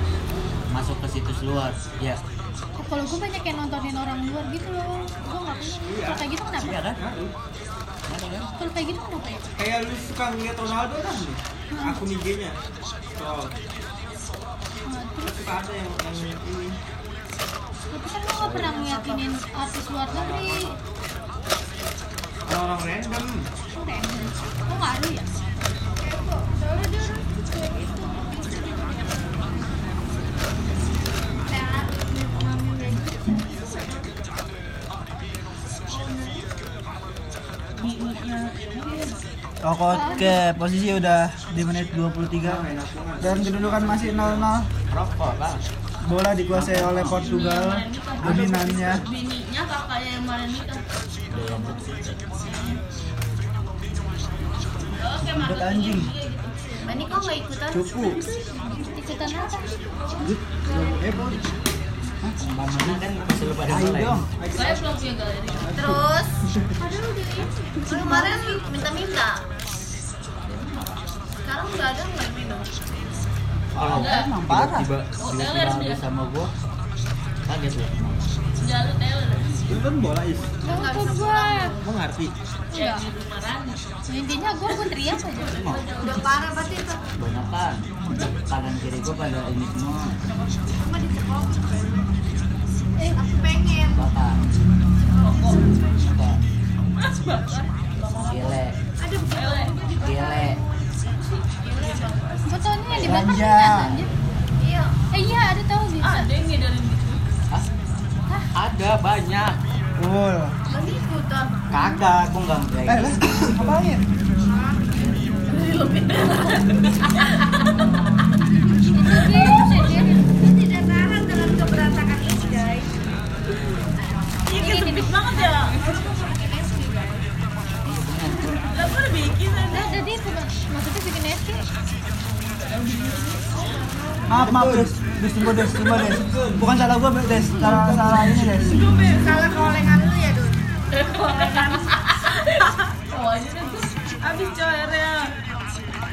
[SPEAKER 3] masuk ke situs luar ya
[SPEAKER 5] Oh, Kalau gue banyak yang nontonin orang luar gitu loh Gue nggak punya Kalau kayak gitu kenapa?
[SPEAKER 3] iya kan
[SPEAKER 5] Kalau kayak gitu kenapa ya?
[SPEAKER 4] Kayak lu suka ngeliat Ronaldo kan nih? Akun IG-nya. Oh,
[SPEAKER 5] Nah, terus
[SPEAKER 4] suka ada yang yang ini.
[SPEAKER 5] tapi kan gue nggak pernah ngeliatinin artis luar negeri
[SPEAKER 4] Orang random.
[SPEAKER 5] Oh random Oh ngaruh ya? Soalnya dia
[SPEAKER 1] Oke, posisi udah di menit 23 dan kedudukan masih 0-0.
[SPEAKER 3] rokok lah
[SPEAKER 1] Bola dikuasai oleh Portugal, dominannya. Buat anjing,
[SPEAKER 2] Bani kok nggak ikutan
[SPEAKER 1] cupu.
[SPEAKER 5] ikutan apa?
[SPEAKER 1] Eh,
[SPEAKER 2] terus aduh kemarin minta-minta sekarang nggak ada nggak minum.
[SPEAKER 3] Kalau
[SPEAKER 2] Enggak.
[SPEAKER 1] Parah.
[SPEAKER 3] tiba
[SPEAKER 2] Oh,
[SPEAKER 3] tiba sama gua kaget lu
[SPEAKER 2] jalur Taylor
[SPEAKER 4] Lu kan bola is.
[SPEAKER 5] Gak ke gue
[SPEAKER 4] ngerti?
[SPEAKER 2] ya di
[SPEAKER 5] Intinya gue gue teriak aja.
[SPEAKER 2] Udah parah pasti itu.
[SPEAKER 3] Banyak kan kanan kiri gua pada ini semua.
[SPEAKER 5] Eh,
[SPEAKER 2] aku pengen.
[SPEAKER 3] Bakar bakar gile. Gile
[SPEAKER 5] gue ini dibakar
[SPEAKER 1] Ganja.
[SPEAKER 5] minyak anjir
[SPEAKER 2] iya.
[SPEAKER 5] Eh iya ada tahu bisa
[SPEAKER 2] ada yang ngedarin gitu
[SPEAKER 3] Hah? ada banyak.
[SPEAKER 1] Cool.
[SPEAKER 2] Bani ikutan.
[SPEAKER 3] Kagak gua nggak
[SPEAKER 1] Eh, lah,
[SPEAKER 3] gitu
[SPEAKER 1] ngapain?
[SPEAKER 2] Guys iya kan ya.
[SPEAKER 5] Nah, jadi maksudnya bikin SK
[SPEAKER 1] Maaf, maaf, Des. Des, tunggu, Des, tunggu, Des. Bukan salah gua, Des. Salah, salah ini, Des.
[SPEAKER 2] salah kolengan lu ya Dun kolengan oh aja deh abis coernya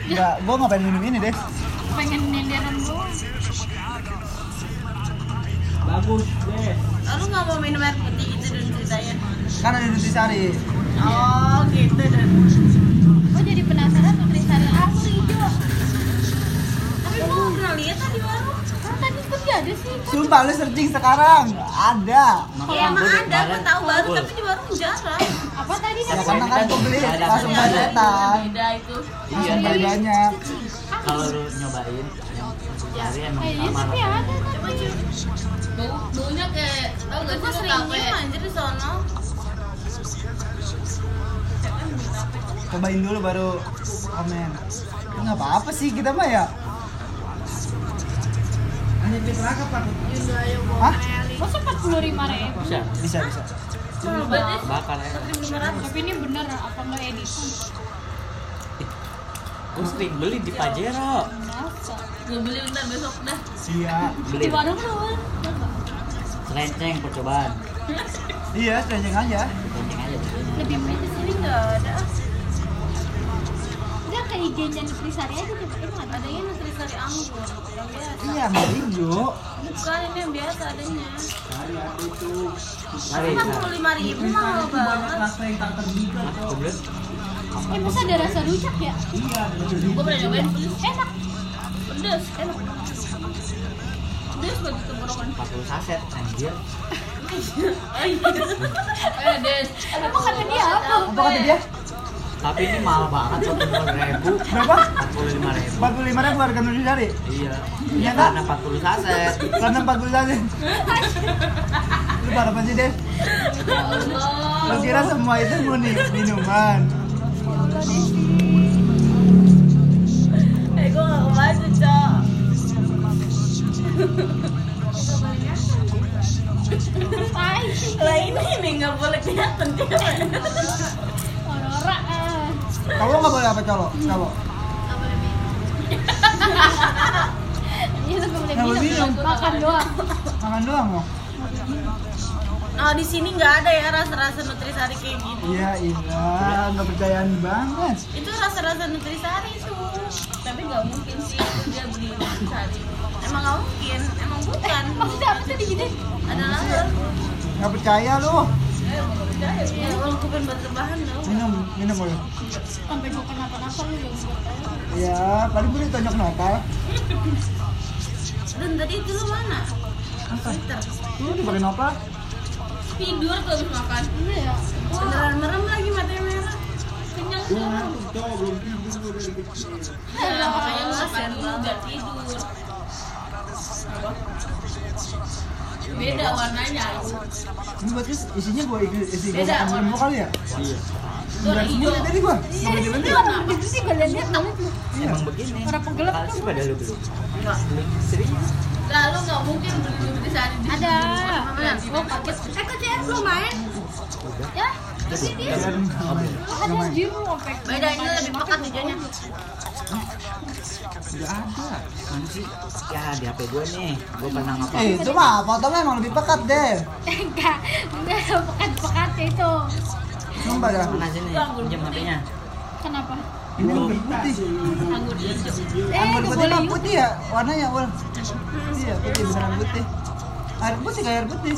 [SPEAKER 1] Enggak, gua ngapain minum ini, Des.
[SPEAKER 5] pengen nenderan doang
[SPEAKER 4] Bagus, deh.
[SPEAKER 2] lalu nggak mau minum air putih gitu Dun ceritanya
[SPEAKER 1] Kan ada Nutrisari.
[SPEAKER 2] oh gitu Dun pernah lihat tadi warung
[SPEAKER 5] kan tadi tuh dia ada sih
[SPEAKER 1] Sumpah, lu searching sekarang. Ada.
[SPEAKER 2] ya emang ada gue tahu baru tapi di warung jarang
[SPEAKER 5] apa tadi
[SPEAKER 1] Ya,
[SPEAKER 5] namanya?
[SPEAKER 1] karena kan gua beli langsung bajetan.
[SPEAKER 2] beda itu
[SPEAKER 3] iya tadi
[SPEAKER 1] banyak.
[SPEAKER 3] kalau lu nyobain
[SPEAKER 5] iya
[SPEAKER 3] sama
[SPEAKER 5] tapi ada
[SPEAKER 2] coba bau baunya kayak tau gak sih sering nyium anjir di sono
[SPEAKER 1] Cobain dulu baru komen. Enggak apa-apa sih kita mah ya. Apa?
[SPEAKER 2] Yunda ayo
[SPEAKER 1] Hah?
[SPEAKER 5] Masa empat puluh lima ribu
[SPEAKER 3] bisa
[SPEAKER 1] Bisa, bisa.
[SPEAKER 3] bakar ya
[SPEAKER 5] tapi ini bener apa nggak editan
[SPEAKER 3] gua sering beli di Pajero
[SPEAKER 2] gue beli bentar besok dah
[SPEAKER 1] Iya.
[SPEAKER 3] beli
[SPEAKER 5] di warung lu
[SPEAKER 3] selenceng percobaan
[SPEAKER 1] Iya, selenjeng aja.
[SPEAKER 3] selenceng aja
[SPEAKER 5] lebih murah
[SPEAKER 2] di sini nggak ada
[SPEAKER 5] IG-nya Nutrisari aja coba
[SPEAKER 2] nutrisari anggur yang biasa
[SPEAKER 1] iya nggak hijau
[SPEAKER 2] bukan ini yang biasa adanya.
[SPEAKER 3] Mari.
[SPEAKER 2] emang puluh lima ribu mahal banget.
[SPEAKER 5] Eh masa ada rasa rujak ya?
[SPEAKER 2] Gue pernah pedes
[SPEAKER 5] enak.
[SPEAKER 2] Pedes enak. Pedes bagi tenggorokan
[SPEAKER 3] 40 saset anjir.
[SPEAKER 2] eh des
[SPEAKER 5] emang kata dia apa?
[SPEAKER 1] Apa kata dia
[SPEAKER 3] Tapi ini mahal banget satu ribu.
[SPEAKER 1] berapa
[SPEAKER 3] 45 ribu.
[SPEAKER 1] 45 ribu harga Nutrisari
[SPEAKER 3] Iya.
[SPEAKER 1] Iya,
[SPEAKER 3] Iya
[SPEAKER 1] Kak.
[SPEAKER 3] karena 40 saset.
[SPEAKER 1] karena 40 saja lu pada apa sih deh
[SPEAKER 2] Allah
[SPEAKER 1] lu kira semua itu murni minuman
[SPEAKER 2] eh gue gak kebaca cok lah ini nggak boleh kelihatan
[SPEAKER 1] kalau nggak boleh apa colo colo
[SPEAKER 2] nggak boleh minum
[SPEAKER 5] Iya
[SPEAKER 1] Nggak boleh
[SPEAKER 5] minum,
[SPEAKER 1] minum.
[SPEAKER 5] makan doang.
[SPEAKER 1] makan doang mau
[SPEAKER 2] Nah di sini nggak ada ya rasa-rasa nutrisari kayak gini.
[SPEAKER 1] iya iya nggak percayaan banget
[SPEAKER 2] Itu rasa-rasa nutrisari itu. Tapi nggak mungkin sih dia beli nutrisari. Emang nggak mungkin, emang bukan.
[SPEAKER 5] Maksudnya apa tadi gini?
[SPEAKER 2] Ada lalat.
[SPEAKER 1] nggak percaya lu
[SPEAKER 2] Ya buat
[SPEAKER 1] minum minum boleh
[SPEAKER 5] Sampai gue kenapa-napa lu yang buat tahu.
[SPEAKER 1] ya paling boleh tonjok notal
[SPEAKER 2] Dan tadi itu lu mana? Twitter.
[SPEAKER 1] lu di pakai notal
[SPEAKER 2] Tidur tuh habis makan.
[SPEAKER 5] Iya ya.
[SPEAKER 2] Beneran merem lagi matanya merah. Kenyang tuh. Ya, makanya lu kasihan banget tidur. Beda warnanya.
[SPEAKER 1] ini berarti isinya gua isi gua
[SPEAKER 2] Beda,
[SPEAKER 1] semua kali ya
[SPEAKER 3] Iya.
[SPEAKER 1] Ya tadi gua
[SPEAKER 5] Iya, itu sih lihat lu.
[SPEAKER 1] iya
[SPEAKER 3] Emang begini.
[SPEAKER 5] Orang penggelap tuh.
[SPEAKER 3] pada lu beli.
[SPEAKER 2] Enggak.
[SPEAKER 3] Serius.
[SPEAKER 2] Lalu nggak mungkin beli nutrisari di
[SPEAKER 5] Ada. Oh, paket.
[SPEAKER 2] Eh kok CS belum main?
[SPEAKER 5] Ya, tapi dia ada anjir lu sampai.
[SPEAKER 2] Beda ini lebih pekat hijaunya.
[SPEAKER 1] Nggak ada
[SPEAKER 3] Mana sih? Ya di HP gue nih. Gue pernah ngapa?
[SPEAKER 1] eh itu mah fotonya emang lebih pekat deh
[SPEAKER 5] Enggak, enggak pekat-pekatnya itu.
[SPEAKER 1] emang pada
[SPEAKER 3] Mana sini? Pinjam HP-nya.
[SPEAKER 5] Kenapa?
[SPEAKER 1] ini anggur putih
[SPEAKER 2] Anggur hijau.
[SPEAKER 5] Eh,
[SPEAKER 1] anggur putih
[SPEAKER 5] boleh
[SPEAKER 1] mah putih ya warnanya wal iya putih beneran putih air putih kayak air putih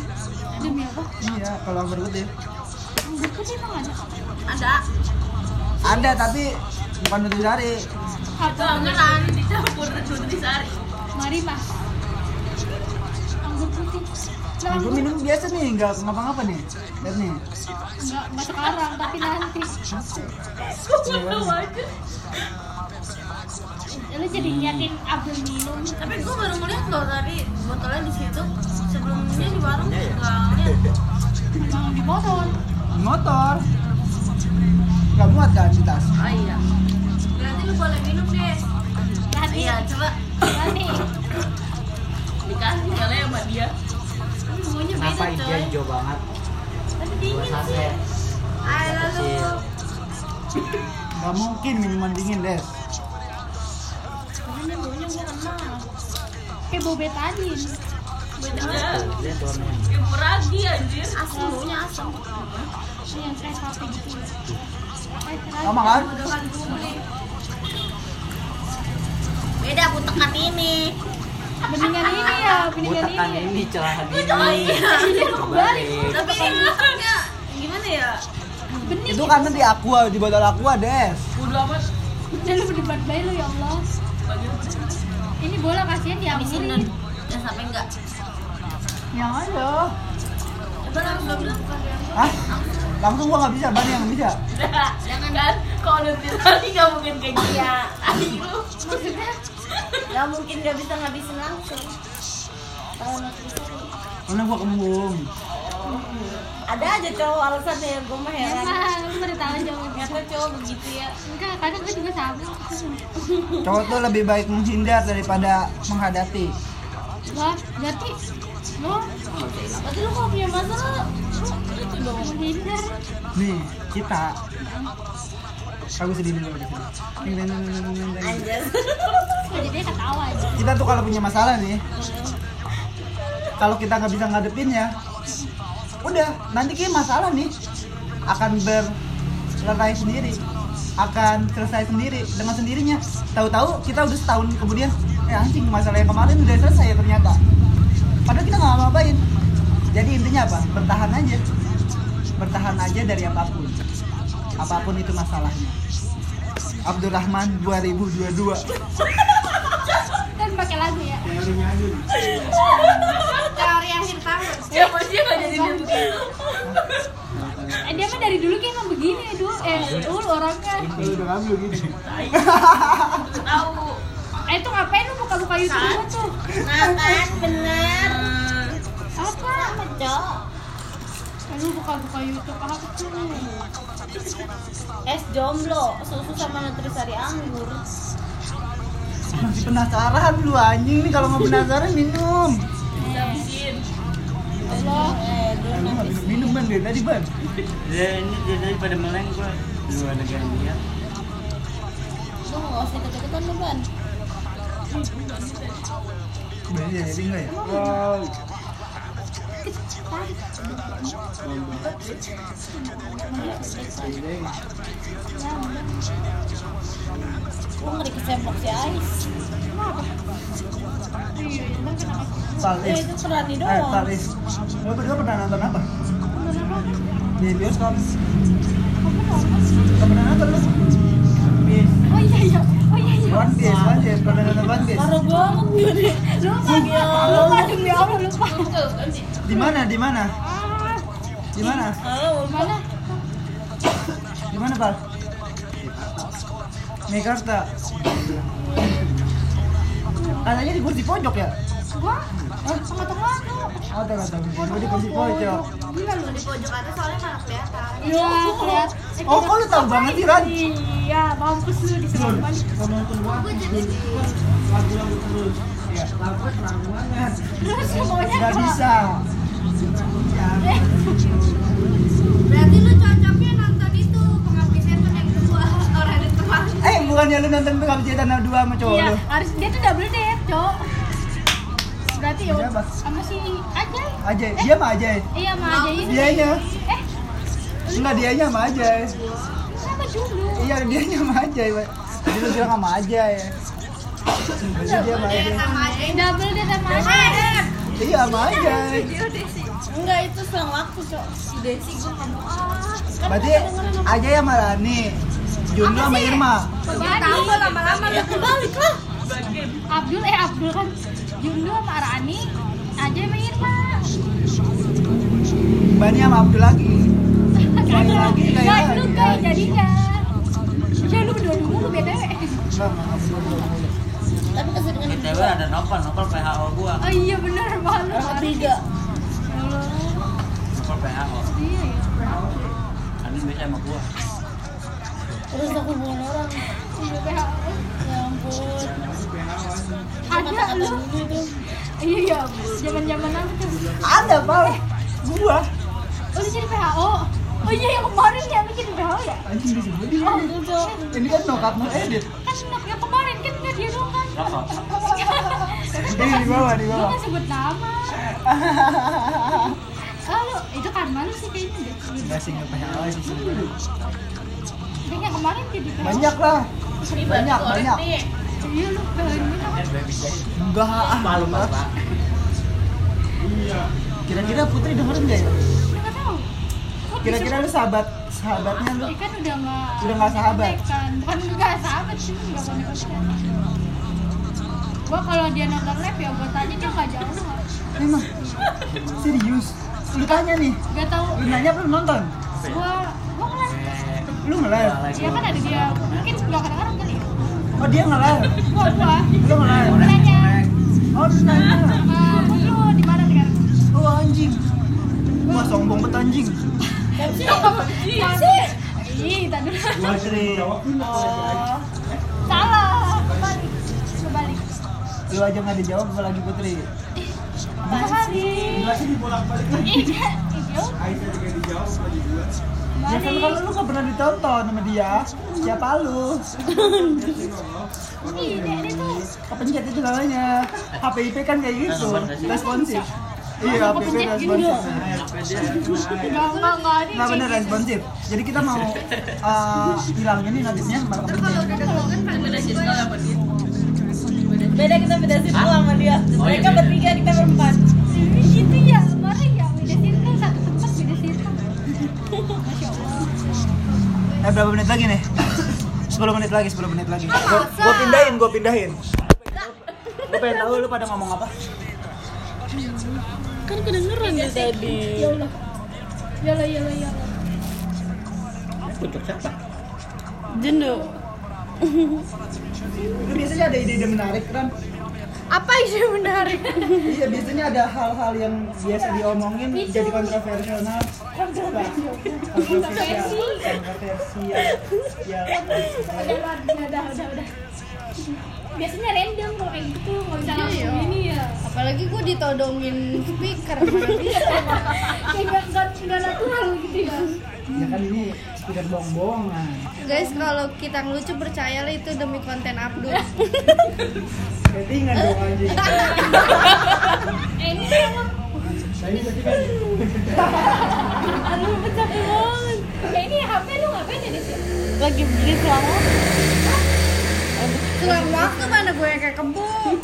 [SPEAKER 5] Demi apa?
[SPEAKER 1] iya kalau anggur putih
[SPEAKER 5] Anggur putih emang ada.
[SPEAKER 2] Ada.
[SPEAKER 1] Ada tapi bukan nutrisari
[SPEAKER 2] anggeran dicampur nutrisari.
[SPEAKER 5] Mari mas. Anggur putih. Lah,
[SPEAKER 1] Nah, gue minum biasa nih, nggak ngapa-ngapa nih. Lihat nih.
[SPEAKER 5] Enggak, enggak sekarang, tapi nanti. Lu jadi nyatin Abdul minum.
[SPEAKER 2] Tapi gue baru ngeliat loh tadi botolnya di situ. Sebelumnya di warung nggak ngeliat.
[SPEAKER 5] Emang di motor.
[SPEAKER 1] Di motor. Gak muat kan di tas.
[SPEAKER 2] Oh iya. Berarti lu boleh minum deh.
[SPEAKER 5] Nanti.
[SPEAKER 2] Iya, coba
[SPEAKER 5] Nanti.
[SPEAKER 2] dikasih kali sama dia. Semuanya
[SPEAKER 3] Kenapa
[SPEAKER 2] beda
[SPEAKER 3] hijau
[SPEAKER 2] coy.
[SPEAKER 3] hijau banget?
[SPEAKER 2] Tapi dingin sih. Ayo lalu.
[SPEAKER 1] Gak mungkin minuman dingin, Des.
[SPEAKER 2] Ini baunya gue kenal.
[SPEAKER 5] Kayak bau betadin.
[SPEAKER 2] Beda. Kayak meragi anjir. Asam baunya asam.
[SPEAKER 5] Ini yang kayak sapi gitu.
[SPEAKER 1] Sama kan?
[SPEAKER 2] Beda aku tekan ini.
[SPEAKER 5] Mendingan ini ya,
[SPEAKER 3] tekan
[SPEAKER 5] ini.
[SPEAKER 3] ini celah
[SPEAKER 2] Oh
[SPEAKER 3] ini.
[SPEAKER 2] iya.
[SPEAKER 5] Iya, kebalik.
[SPEAKER 2] Tapi ini bentuknya gimana ya?
[SPEAKER 5] Bening.
[SPEAKER 1] Itu karena di aqua, di botol aqua, Des.
[SPEAKER 2] Udah amat.
[SPEAKER 5] Udah lu berdebat baik lu ya Allah. Ini bola kasihan diambilin.
[SPEAKER 2] jangan sampai enggak.
[SPEAKER 1] Yang ada.
[SPEAKER 2] Langsung
[SPEAKER 1] Hah? Langsung gua nggak bisa, Bani yang bisa.
[SPEAKER 2] Jangan kan kalau nutrisari nggak mungkin kayak dia. Tadi lu
[SPEAKER 5] Maksudnya
[SPEAKER 2] nggak mungkin nggak bisa ngabisin langsung. Kalau
[SPEAKER 1] Karena gua kembung.
[SPEAKER 2] ada aja cowok alasannya ya gue mah heran.
[SPEAKER 5] emang lu pada tahu jawab
[SPEAKER 2] Ternyata cowok begitu ya.
[SPEAKER 5] Enggak, kadang gue juga sama.
[SPEAKER 1] Cowok tuh lebih baik menghindar daripada menghadapi.
[SPEAKER 5] Wah, berarti
[SPEAKER 2] Berarti lu kalau punya masalah.
[SPEAKER 1] Nih, kita. Aku sedih dulu di sini.
[SPEAKER 2] Anjir.
[SPEAKER 5] Jadi ketawa aja.
[SPEAKER 1] Kita tuh kalau punya masalah nih, kalau kita nggak bisa ngadepinnya, udah nanti kayak masalah nih akan berlerai sendiri. akan selesai sendiri dengan sendirinya tahu-tahu kita udah setahun kemudian eh anjing masalah yang kemarin udah selesai ya ternyata padahal kita nggak ngapain jadi intinya apa? Bertahan aja. Bertahan aja dari apa pun. Apa pun itu masalahnya. Abdurrahman 2022
[SPEAKER 5] kan pakai lagu ya.
[SPEAKER 2] Teori akhir tahun.
[SPEAKER 5] Ya pasti nggak jadi eh, dia mah dari dulu kayak emang begini dulu eh dulu orangnya.
[SPEAKER 1] Lu udah ngambil gini
[SPEAKER 2] tahu
[SPEAKER 5] eh itu ngapain lu buka-buka YouTube gua tuh?
[SPEAKER 2] nah kan bener
[SPEAKER 5] apa?
[SPEAKER 2] Cok
[SPEAKER 5] Eh, lu buka-buka YouTube apa tuh
[SPEAKER 2] es jomblo susu sama nutrisari anggur.
[SPEAKER 1] Masih penasaran lu anjing. Nih kalau nggak penasaran minum.
[SPEAKER 5] Allah.
[SPEAKER 2] Eh
[SPEAKER 1] Eh, lu nggak minum minum ban dari tadi ban
[SPEAKER 3] Ya, ini dia daripada meleng gua dua negara. Dia
[SPEAKER 2] lu nggak usah ikut-ikutan lu ban
[SPEAKER 1] Ya, ya?
[SPEAKER 2] Lu ngeri kesempok si Ais
[SPEAKER 5] iya iya kenapa
[SPEAKER 2] eh
[SPEAKER 1] Eh, berdua pernah nonton apa? Di bioskop. Nggak pernah nonton. Di mana? Di mana? Di mana? Di mana, Pak? Mekarta. Katanya di kursi pojok ya?
[SPEAKER 5] Gua tengah-tengah tuh
[SPEAKER 1] Oh, tengah tengah. Gua di kursi pojok.
[SPEAKER 5] gila lu
[SPEAKER 2] di pojok atas soalnya malah kelihatan
[SPEAKER 5] iya
[SPEAKER 1] Oh, kok lu tahu banget sih, Ran?
[SPEAKER 5] iya mampus lu di sana balik
[SPEAKER 1] Lagu-lagu terus. Ya, lagu terang banget.
[SPEAKER 5] terus semuanya
[SPEAKER 1] Nggak bisa.
[SPEAKER 2] berarti lu cocoknya nonton itu pengabdi setan yang kedua orang teman
[SPEAKER 1] Eh, bukannya lu nonton Pengabdi Setan dua sama cowok
[SPEAKER 5] iya
[SPEAKER 1] lu?
[SPEAKER 5] harus dia tuh double date cok berarti ya sama si Ajay
[SPEAKER 1] Ajay, dia mah Ajay.
[SPEAKER 5] iya sama Ajay ini
[SPEAKER 1] Dianya.
[SPEAKER 5] eh
[SPEAKER 1] Enggak, dianya sama Ajay.
[SPEAKER 5] sama dulu
[SPEAKER 1] Iya, dianya sama Ajay. Jadi lu bilang sama Ajay. Berarti dia sama Ajay.
[SPEAKER 5] double date sama Ajay
[SPEAKER 1] Iya, sama Ajay.
[SPEAKER 2] enggak itu selang waktu cok si Desi gue nggak mau ah kan
[SPEAKER 1] Berarti Ajay sama Rani. Junlo sama Irma.
[SPEAKER 2] tahu lama-lama lu kebalik lah
[SPEAKER 5] Abdul eh Abdul kan Jundo sama Rani Ajay sama Irma.
[SPEAKER 1] Bani sama Abdul lagi. Sekali lagi kayak
[SPEAKER 5] Gak
[SPEAKER 1] lagi.
[SPEAKER 5] juga jadinya. Ya lu berdua dulu BTW
[SPEAKER 2] tapi keseringan
[SPEAKER 3] BTW ada Nopal, Nopal PHO gua.
[SPEAKER 5] Oh iya bener malu
[SPEAKER 2] tiga.
[SPEAKER 3] Nopal PHO
[SPEAKER 5] Iya ya
[SPEAKER 3] Kan ini biasa sama gua.
[SPEAKER 2] Terus aku hubungan orang.
[SPEAKER 5] Iya PHO
[SPEAKER 2] ya ampun
[SPEAKER 5] Ada lu
[SPEAKER 2] dulu tuh
[SPEAKER 5] Iya iya Zaman-zaman apa tuh
[SPEAKER 1] Ada, Pak. Gua.
[SPEAKER 5] Oh dia jadi PHO Oh iya yang kemarin yang bikin PHO ya
[SPEAKER 1] Anjing.
[SPEAKER 5] Oh
[SPEAKER 1] Ini kan no cut no edit.
[SPEAKER 5] kan yang kemarin kan nggak dia doang kan
[SPEAKER 1] di bawah, di
[SPEAKER 5] Lu
[SPEAKER 1] bawah.
[SPEAKER 5] kan sebut nama Oh lu itu kan malu sih kayaknya deh
[SPEAKER 1] Enggak sih, enggak PHO sih sebenarnya.
[SPEAKER 5] Yang kemarin jadi PHO
[SPEAKER 1] Banyak lah. Banyak, banyak.
[SPEAKER 5] Iya lu?
[SPEAKER 1] Enggak, ah.
[SPEAKER 4] Malu pak.
[SPEAKER 1] Kira-kira Putri dengerin nggak ya? Kira-kira lu sahabat sahabatnya lu?
[SPEAKER 5] Ikan udah nggak
[SPEAKER 1] Udah nggak sahabat?
[SPEAKER 5] Kan bukan nggak sahabat sih nggak kontak Gua kalau dia nonton live ya gua tanya dia nggak jauh
[SPEAKER 1] Emang serius? Lu tanya nih,
[SPEAKER 5] Gak tahu
[SPEAKER 1] lu nanya apa lu nonton?
[SPEAKER 5] gua gua ngeliat
[SPEAKER 1] Lu nge-live?
[SPEAKER 5] ya kan ada dia mungkin nggak kedengeran kali ya
[SPEAKER 1] Oh dia nge-live?
[SPEAKER 5] gua gua
[SPEAKER 1] Lu
[SPEAKER 5] nanya
[SPEAKER 1] Oh lu nanya?
[SPEAKER 5] "Eh, lu di mana sekarang?
[SPEAKER 1] Oh anjing. Wah sombong banget anjing.
[SPEAKER 5] Sih ih tadi dulu
[SPEAKER 1] Putri
[SPEAKER 5] oh. Salah. Kebalik. Kebalik.
[SPEAKER 1] Lu aja nggak dijawab apalagi Putri.
[SPEAKER 5] Kebalik.
[SPEAKER 1] Jelasin bolak-balik.
[SPEAKER 5] Iya idiot
[SPEAKER 1] Ya kan kalau lu gak pernah ditonton sama dia Siapa lu?
[SPEAKER 5] Tuh
[SPEAKER 1] Kepencet itu namanya HPIP kan kayak gitu Responsif Iya, PP responsif.
[SPEAKER 5] Ini
[SPEAKER 1] Nah bener responsif. Jadi kita mau uh, hilangin nih notifnya markup penting.
[SPEAKER 6] beda apa
[SPEAKER 2] kita beda situ sama dia.
[SPEAKER 3] Oh,
[SPEAKER 2] Mereka
[SPEAKER 3] iya.
[SPEAKER 2] bertiga kita berempat.
[SPEAKER 5] Gitu ya, kemarin ya
[SPEAKER 1] Eh berapa menit lagi nih? 10 menit lagi, 10 menit lagi. Gua, gua pindahin, gua pindahin. Gua pengen tahu lu pada ngomong apa.
[SPEAKER 2] Kan kedengeran dia tadi.
[SPEAKER 5] Ya Allah. Ya Allah, ya Allah, ya Allah.
[SPEAKER 7] Untuk siapa?
[SPEAKER 2] Jendo.
[SPEAKER 1] Lu biasanya ada ide-ide menarik kan?
[SPEAKER 5] Apa ide menarik?
[SPEAKER 1] Iya, biasanya ada hal-hal yang biasa diomongin jadi kontroversial. Nah, kontroversial. Kontroversial. Kontroversial. Ya.
[SPEAKER 5] udah, udah, udah. Biasanya random kalau kayak gitu, nggak bisa langsung ini ya.
[SPEAKER 6] apalagi gue ditodongin speaker
[SPEAKER 5] Kayak nggak nggak natural gitu ya.
[SPEAKER 1] Ya kan ini speaker bohong-bohongan.
[SPEAKER 6] guys kalau kita ngelucu percayalah itu demi konten Abdul
[SPEAKER 1] Settingan dong anjing.
[SPEAKER 5] Eh ini
[SPEAKER 1] Tadi tadi kan
[SPEAKER 5] aduh pecah banget. Eh ini HP lu ngapain ya di sini?
[SPEAKER 2] Lagi beli selama.
[SPEAKER 6] selang waktu mana gue kayak kembung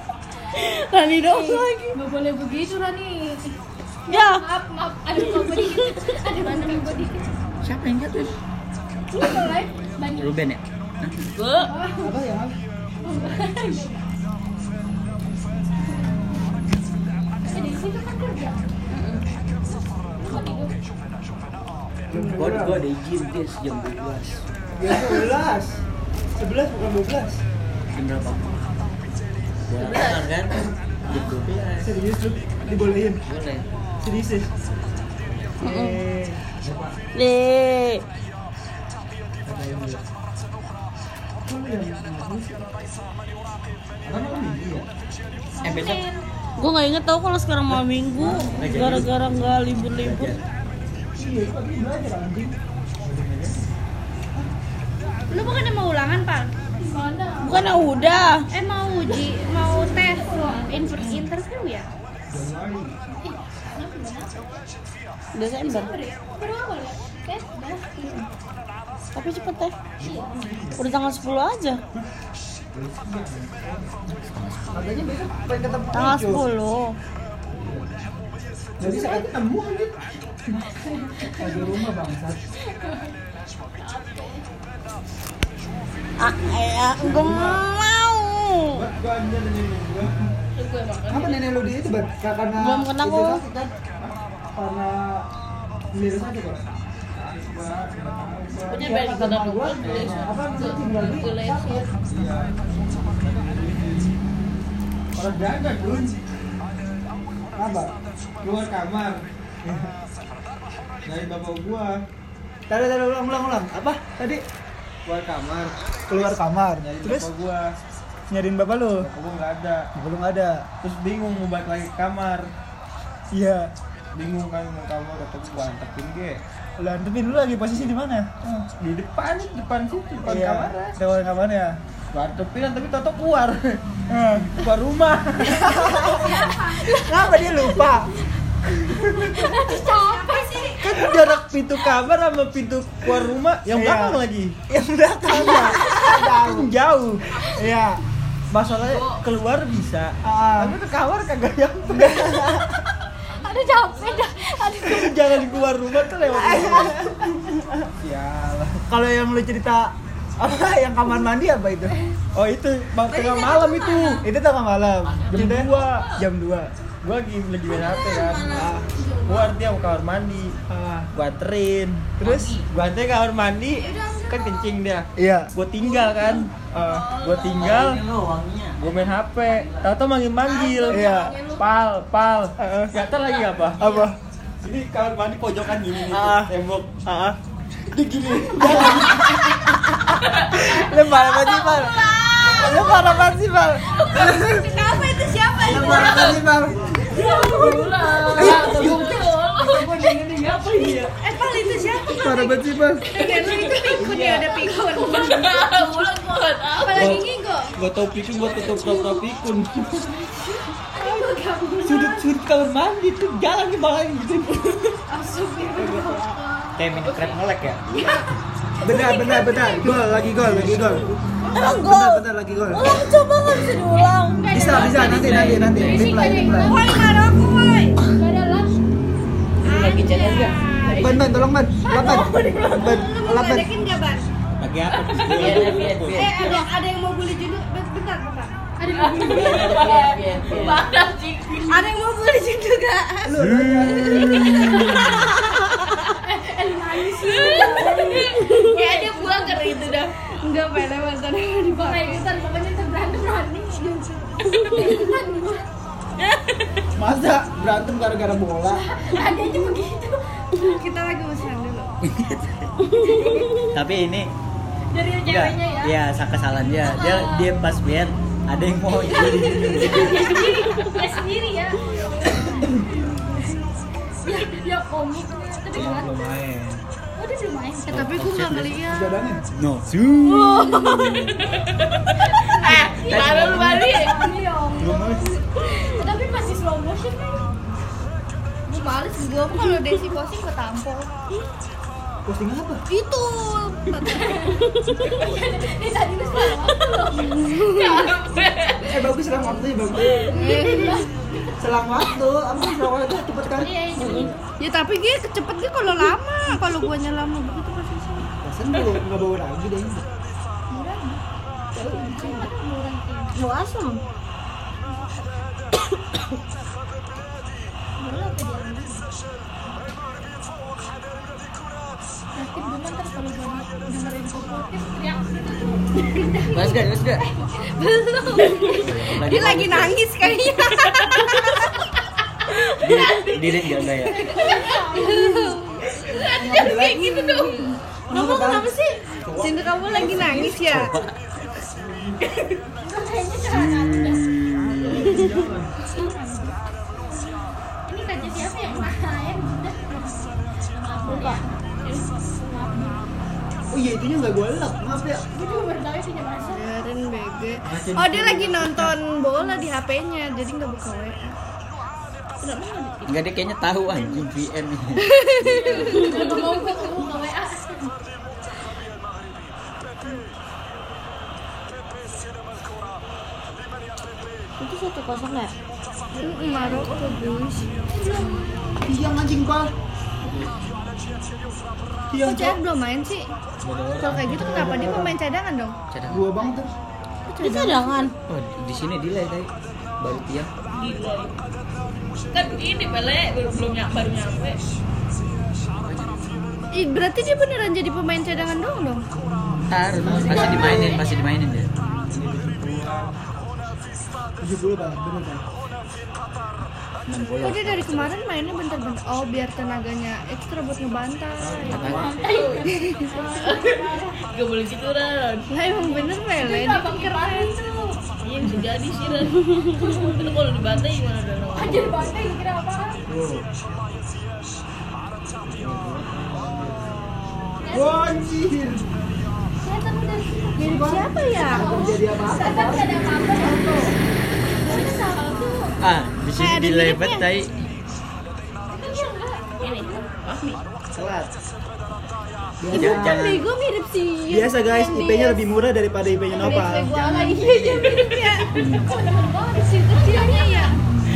[SPEAKER 2] Rani dong lagi.
[SPEAKER 5] Nggak boleh begitu Rani.
[SPEAKER 2] Ya.
[SPEAKER 5] Maaf, maaf. Aduh, nggak boleh dikit. Aduh, mana gue dikit.
[SPEAKER 3] Siapa yang jatuh? Ruben ya?
[SPEAKER 1] apa ya?
[SPEAKER 3] Gue gue ada izin guys jam 12
[SPEAKER 1] Ya 11. 11 bukan 12.
[SPEAKER 3] Jam berapa? Kantor kan? Jam 12
[SPEAKER 1] Serius lu dibolehin.
[SPEAKER 3] Boleh
[SPEAKER 1] Serius. ya? Ya?
[SPEAKER 3] Eh besok
[SPEAKER 2] Gue nggak inget tau kalau sekarang malam minggu gara-gara nggak libur-libur.
[SPEAKER 6] Lu bukan mau ulangan pak?
[SPEAKER 2] Bukan ah, udah.
[SPEAKER 6] eh mau uji mau tes inter interview ya
[SPEAKER 2] Desember.
[SPEAKER 5] Ya? Udah.
[SPEAKER 2] Tapi cepet teh. Udah tanggal 10 aja. Tanggal
[SPEAKER 1] Ucup.
[SPEAKER 2] 10.
[SPEAKER 1] Jadi saya ketemu anjing. Lagi rumah bangsat.
[SPEAKER 2] Ah, ya, gue mau.
[SPEAKER 1] Apa nenek lu di itu? Karena
[SPEAKER 2] Belum kena
[SPEAKER 1] itu
[SPEAKER 2] kok.
[SPEAKER 1] Karena sendiri saja, Pak.
[SPEAKER 2] Punya
[SPEAKER 1] Ya, kata
[SPEAKER 2] kita
[SPEAKER 1] emak gua,
[SPEAKER 2] dulu.
[SPEAKER 1] apa namanya, tinggal di sakit. Olahraga, Dun. Apa?
[SPEAKER 4] keluar kamar dari bapak gua
[SPEAKER 1] Tadi tadi ulang ulang ulang. Apa? Tadi
[SPEAKER 4] keluar kamar
[SPEAKER 1] keluar kamar.
[SPEAKER 4] nyari
[SPEAKER 1] Terus
[SPEAKER 4] bapak gua
[SPEAKER 1] nyariin bapak lu.
[SPEAKER 4] bapak gua nggak ada
[SPEAKER 1] Belum ada.
[SPEAKER 4] terus bingung mau balik lagi ke kamar
[SPEAKER 1] Iya.
[SPEAKER 4] Bingung kan mau kamar kata gua antepin ge
[SPEAKER 1] Lu antepin dulu lagi posisi di mana?
[SPEAKER 4] di depan depan situ depan
[SPEAKER 1] Iya,
[SPEAKER 4] kamar
[SPEAKER 1] Depan kamarnya.
[SPEAKER 4] gua antepin tapi toto keluar
[SPEAKER 1] Eh.
[SPEAKER 4] keluar rumah
[SPEAKER 1] Kenapa dia lupa?
[SPEAKER 5] Capek sih.
[SPEAKER 4] kan jarak pintu kamar sama pintu keluar rumah yang
[SPEAKER 1] Iya.
[SPEAKER 4] belakang lagi
[SPEAKER 1] Yang belakang ya.
[SPEAKER 4] kan jauh
[SPEAKER 1] Iya.
[SPEAKER 4] masalahnya keluar bisa
[SPEAKER 1] Ah.
[SPEAKER 4] tapi ke kamar kagak nyampe
[SPEAKER 5] Aduh capek dah. Aduh.
[SPEAKER 4] jangan keluar rumah tuh lewat ya
[SPEAKER 1] Kalau yang lu cerita apa yang kamar mandi apa itu?
[SPEAKER 4] oh itu bang tengah malam itu
[SPEAKER 1] Itu. tengah malam.
[SPEAKER 4] jam dua.
[SPEAKER 1] Jam 2.
[SPEAKER 4] gua lagi lagi main hp kan ah, gua arti mau kamar mandi.
[SPEAKER 1] Ah,
[SPEAKER 4] gua anterin.
[SPEAKER 1] Terus?
[SPEAKER 4] Gua anterin kamar mandi kan kencing dia.
[SPEAKER 1] Iya.
[SPEAKER 4] gua tinggal kan. Ah, gua tinggal.
[SPEAKER 3] Ini lo wanginya
[SPEAKER 4] gua main hp tahu manggil manggil.
[SPEAKER 1] Iya.
[SPEAKER 4] pal pal. Nggak tahu lagi apa.
[SPEAKER 1] Apa?
[SPEAKER 4] ini kamar mandi pojokan gini nih
[SPEAKER 1] Ah.
[SPEAKER 4] tembok.
[SPEAKER 1] Ah.
[SPEAKER 4] dia gini.
[SPEAKER 1] Lu parah banget sih, Pal. Lu parah banget sih, Pal.
[SPEAKER 6] kenapa itu? Siapa
[SPEAKER 1] Lu parah banget sih, Pal.
[SPEAKER 6] Eh pal itu siapa
[SPEAKER 1] Parah banget sih, Pal.
[SPEAKER 6] dan lu itu pikun ya ada pikun apalagi ngigo
[SPEAKER 4] gua tau pikun gua tutup pura pikun
[SPEAKER 1] Sudut
[SPEAKER 4] sudut kamar mandi tuh jalan ke bawah gitu.
[SPEAKER 3] Kayak mini crab ngelek ya.
[SPEAKER 1] Benar, benar, benar. Gol, lagi gol, lagi gol.
[SPEAKER 2] Emang
[SPEAKER 1] Benar,
[SPEAKER 2] gol.
[SPEAKER 1] benar, lagi gol.
[SPEAKER 2] Ulang coba nggak bisa diulang.
[SPEAKER 1] Bisa, bisa. Nanti, nanti, nanti. Replay, replay.
[SPEAKER 6] Woi, mana aku, woi?
[SPEAKER 4] Lagi jalan enggak?
[SPEAKER 1] Ban, ban, tolong ban. Lap, ban. Ban, lap, ban.
[SPEAKER 6] Ledekin gak, Ban?
[SPEAKER 4] Lagi apa? Biar, biar, biar.
[SPEAKER 6] Eh, ada, ada yang mau Bentar, bentar. Ada yang mau.
[SPEAKER 5] Mana sih?
[SPEAKER 6] Ada yang mau gak?
[SPEAKER 1] Lu, lu,
[SPEAKER 5] Kayak dia buang ke itu dah.
[SPEAKER 6] Enggak, pele mantan di bawah.
[SPEAKER 5] Bentar, pokoknya terberantem berani.
[SPEAKER 1] Masa berantem gara-gara bola?
[SPEAKER 5] Ada aja begitu.
[SPEAKER 6] Kita lagi mesra dulu.
[SPEAKER 3] Tapi ini
[SPEAKER 5] Dari ceweknya ya.
[SPEAKER 3] Iya, kesalahan dia. Dia dia pas biar ada yang mau bully.
[SPEAKER 5] Dia sendiri ya. ya, ya komik. Tapi kan,
[SPEAKER 4] Belum main.
[SPEAKER 5] oh dia belum main.
[SPEAKER 6] Eh, tapi gue gak ngeliat.
[SPEAKER 3] No.
[SPEAKER 5] Eh, lu balik.
[SPEAKER 6] Iya,
[SPEAKER 1] Belum main.
[SPEAKER 5] Tapi masih slow motion kan.
[SPEAKER 6] Males gue kalau Desi posting gue tampol.
[SPEAKER 1] Posting apa?
[SPEAKER 6] Itu.
[SPEAKER 5] Ini tadi tuh
[SPEAKER 1] Eh, bagus selang waktu ya, bagus. Selang waktu, apa selang waktu cepet kan?
[SPEAKER 5] Iya, iya.
[SPEAKER 6] Ya tapi gue cepet gue kalau lama, kalau guanya lama begitu pasti sih.
[SPEAKER 1] Perasaan lu nggak bawa lagi deh.
[SPEAKER 2] Asam.
[SPEAKER 5] Yakin
[SPEAKER 4] Mas gak, mas gak?
[SPEAKER 6] Dia lagi nangis kayaknya.
[SPEAKER 3] Diri enggak enggak ya.
[SPEAKER 5] kayak gitu dong.
[SPEAKER 6] Kamu kenapa sih? Cinta kamu lagi nangis ya?
[SPEAKER 5] Ini Ya.
[SPEAKER 1] Oh iya, itunya nggak gue lap. Maaf ya.
[SPEAKER 5] Gue juga baru tahu isinya masa.
[SPEAKER 6] Biarin bege. Oh dia lagi nonton bola di HP-nya, jadi nggak buka WA.
[SPEAKER 3] Enggak dia kayaknya tahu anjing VN nih.
[SPEAKER 5] WA?
[SPEAKER 2] Itu satu kosong ya?
[SPEAKER 6] Maroko guys.
[SPEAKER 1] Tiang anjing gol. Tiang
[SPEAKER 6] Kok CR belum main sih? Kalau kayak gitu kenapa dia pemain cadangan dong?
[SPEAKER 1] Gua bang tuh.
[SPEAKER 2] Itu cadangan.
[SPEAKER 3] Oh, di sini delay tadi. Baru tiang.
[SPEAKER 5] Gila. Kan ini pele belum nyampe baru nyampe.
[SPEAKER 6] Ih, berarti dia beneran jadi pemain cadangan dong dong?
[SPEAKER 3] Ntar masih dimainin, masih dimainin dia.
[SPEAKER 1] 70 bang, bener kan?
[SPEAKER 3] 60.
[SPEAKER 6] Oh dia dari kemarin mainnya bentar-bentar. Oh biar tenaganya ekstra buat ngebantai.
[SPEAKER 5] Gak boleh gitu Ran.
[SPEAKER 6] Lah emang bener Mele.
[SPEAKER 5] Ini apa keren tuh? Iya bisa jadi sih Ran. Itu kalau dibantai gimana dong? Aja dibantai kira apa?
[SPEAKER 6] Mirip siapa ya?
[SPEAKER 1] Jadi apa-apa.
[SPEAKER 5] Kan gak ada apa-apa ya tuh. Ini satu.
[SPEAKER 3] Ah, di sini.
[SPEAKER 1] Telat.
[SPEAKER 6] Itu
[SPEAKER 3] Jangan-
[SPEAKER 6] kan bego mirip sih.
[SPEAKER 1] Biasa guys, IP-nya lebih murah daripada IP-nya
[SPEAKER 6] lagi iya ya. Kecilnya ya.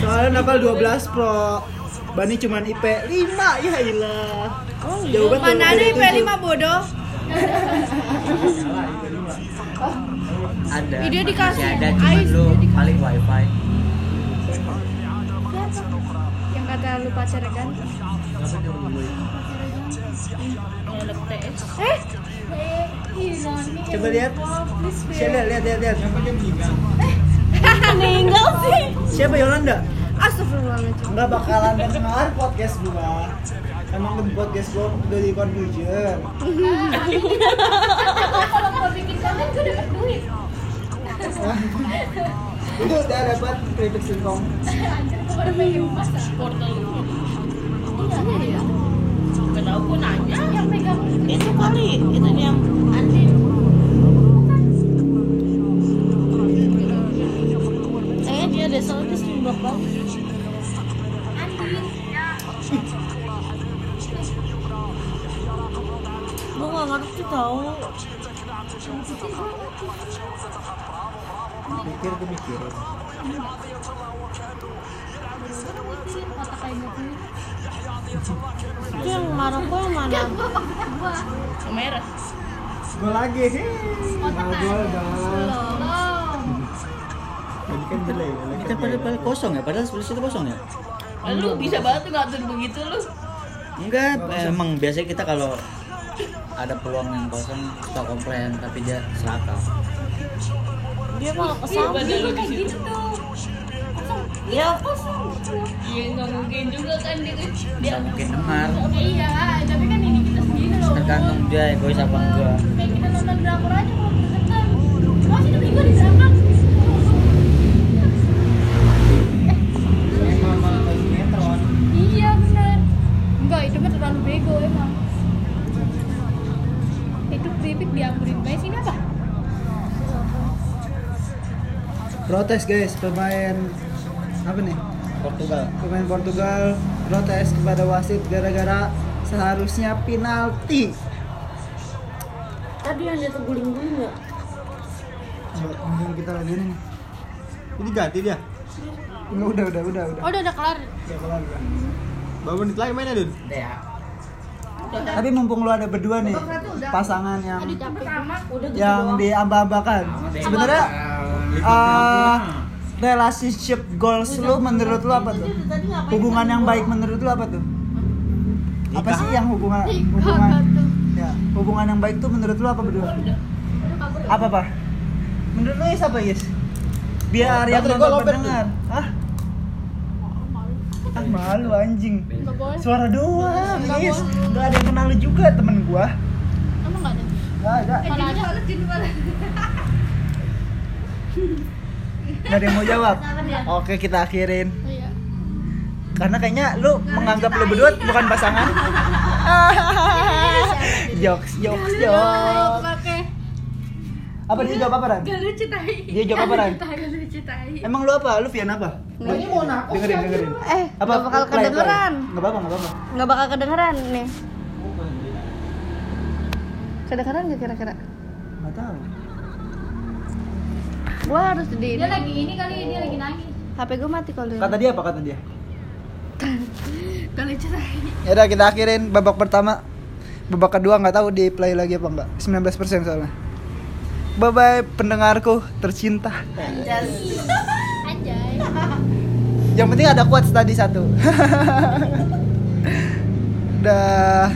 [SPEAKER 1] Soalnya Nopal 12 Pro. Bani cuman IP 5 ya ilah. Jauh banget.
[SPEAKER 6] Mana ada IP 5 bodoh?
[SPEAKER 3] Ada.
[SPEAKER 6] Dikasih
[SPEAKER 3] ada cuma lu paling wifi.
[SPEAKER 6] Yang kata lu pacarnya kan? Eh,
[SPEAKER 1] Coba lihat. Lihat lihat lihat lihat.
[SPEAKER 2] Meninggal sih.
[SPEAKER 1] Siapa Yolanda?
[SPEAKER 6] astagfirullahaladzim.
[SPEAKER 1] Nggak bakalan dengar podcast gua. Emang di podcast gua udah di confusion.
[SPEAKER 5] Kalau mau bikin konten gue dapat duit.
[SPEAKER 1] itu udah dapat keripik singkong
[SPEAKER 5] nanya eh, yang
[SPEAKER 2] itu kali itu yang
[SPEAKER 5] anjir
[SPEAKER 2] saya dia ada
[SPEAKER 6] soalnya di
[SPEAKER 1] bapak. Gue
[SPEAKER 5] gak ngerti tau
[SPEAKER 6] itu yang mana?
[SPEAKER 2] Merah.
[SPEAKER 1] Gue lagi dong ini kan
[SPEAKER 3] Ini kan pada, pada kosong ya, padahal sebelah situ kosong ya.
[SPEAKER 2] lu bisa banget tuh ngatur begitu lu.
[SPEAKER 3] Enggak, emang biasanya kita kalau ada peluang yang kosong kita komplain tapi dia serakah.
[SPEAKER 6] Dia malah
[SPEAKER 2] Iya,
[SPEAKER 6] ke sana
[SPEAKER 2] badan lu di situ
[SPEAKER 6] ya
[SPEAKER 2] iya nggak mungkin juga kan dia
[SPEAKER 3] mungkin dengar,
[SPEAKER 5] Iya, tapi kan ini kita sendiri loh.
[SPEAKER 3] tergantung dia egois apa enggak.
[SPEAKER 5] Kayak kita nonton drakor aja kalau kita senang. Masih demi gue di drakor. Iya benar. Enggak, itu mah terlalu bego emang. Itu keripik diambilin baik sini apa?
[SPEAKER 1] Protes guys pemain apa nih
[SPEAKER 8] Portugal.
[SPEAKER 1] pemain Portugal protes kepada wasit gara-gara seharusnya penalti
[SPEAKER 6] tadi yang jatuh guling-guling nggak
[SPEAKER 1] Coba, mungkin kita lagi nih
[SPEAKER 8] Ini ganti dia.
[SPEAKER 1] Enggak, udah udah udah udah
[SPEAKER 5] Oh, udah udah kelar.
[SPEAKER 1] Udah kelar, udah.
[SPEAKER 8] Berapa menit lagi mainnya, Dun?
[SPEAKER 3] Ya.
[SPEAKER 1] tapi mumpung lu ada berdua nih pasangan yang
[SPEAKER 5] Pertama udah
[SPEAKER 1] yang diamba-ambakan sebenarnya eh relationship goals lu menurut lu apa tuh? Hubungan yang baik menurut lu apa tuh? Apa sih yang hubungan hubungan ya hubungan yang baik tuh menurut lu apa berdua? Apa pak menurut lu Is apa Is? Biar yang
[SPEAKER 8] Baterai gua
[SPEAKER 1] nonton pendengar. hah? Ah malu anjing. Suara doang Is. gak ada yang kenal lu juga temen gua.
[SPEAKER 5] Emang enggak ada?
[SPEAKER 1] gak ada.
[SPEAKER 5] Kalau ada
[SPEAKER 1] gak ada yang mau jawab? Oke kita akhirin.
[SPEAKER 5] Iya.
[SPEAKER 1] karena kayaknya lu menganggap lu berdua bukan pasangan. Jokes jokes jokes.
[SPEAKER 5] Oke.
[SPEAKER 1] apa dia jawab apa Ran?
[SPEAKER 2] gak lucu tai.
[SPEAKER 1] Dia jawab apa Ran?
[SPEAKER 2] gak
[SPEAKER 1] emang lu apa? lu Vian apa?
[SPEAKER 8] Ini mau
[SPEAKER 1] dengerin dengerin.
[SPEAKER 6] Eh
[SPEAKER 1] apa?
[SPEAKER 6] nggak bakal kedengeran.
[SPEAKER 1] Nggak apa-apa nggak apa-apa.
[SPEAKER 6] Nggak bakal kedengeran nih. Kedengeran nggak kira-kira?
[SPEAKER 1] Nggak tahu
[SPEAKER 6] gua harus di
[SPEAKER 5] Dia lagi ini kali dia lagi nangis.
[SPEAKER 6] HP gua mati kalau
[SPEAKER 1] kata dia apa kata dia?
[SPEAKER 2] gak lucu tai
[SPEAKER 1] ya udah kita akhirin babak pertama. Babak kedua nggak tahu di play lagi apa enggak 19% soalnya. Bye bye pendengarku tercinta.
[SPEAKER 5] Anjay.
[SPEAKER 1] yang penting ada quotes tadi satu. Dah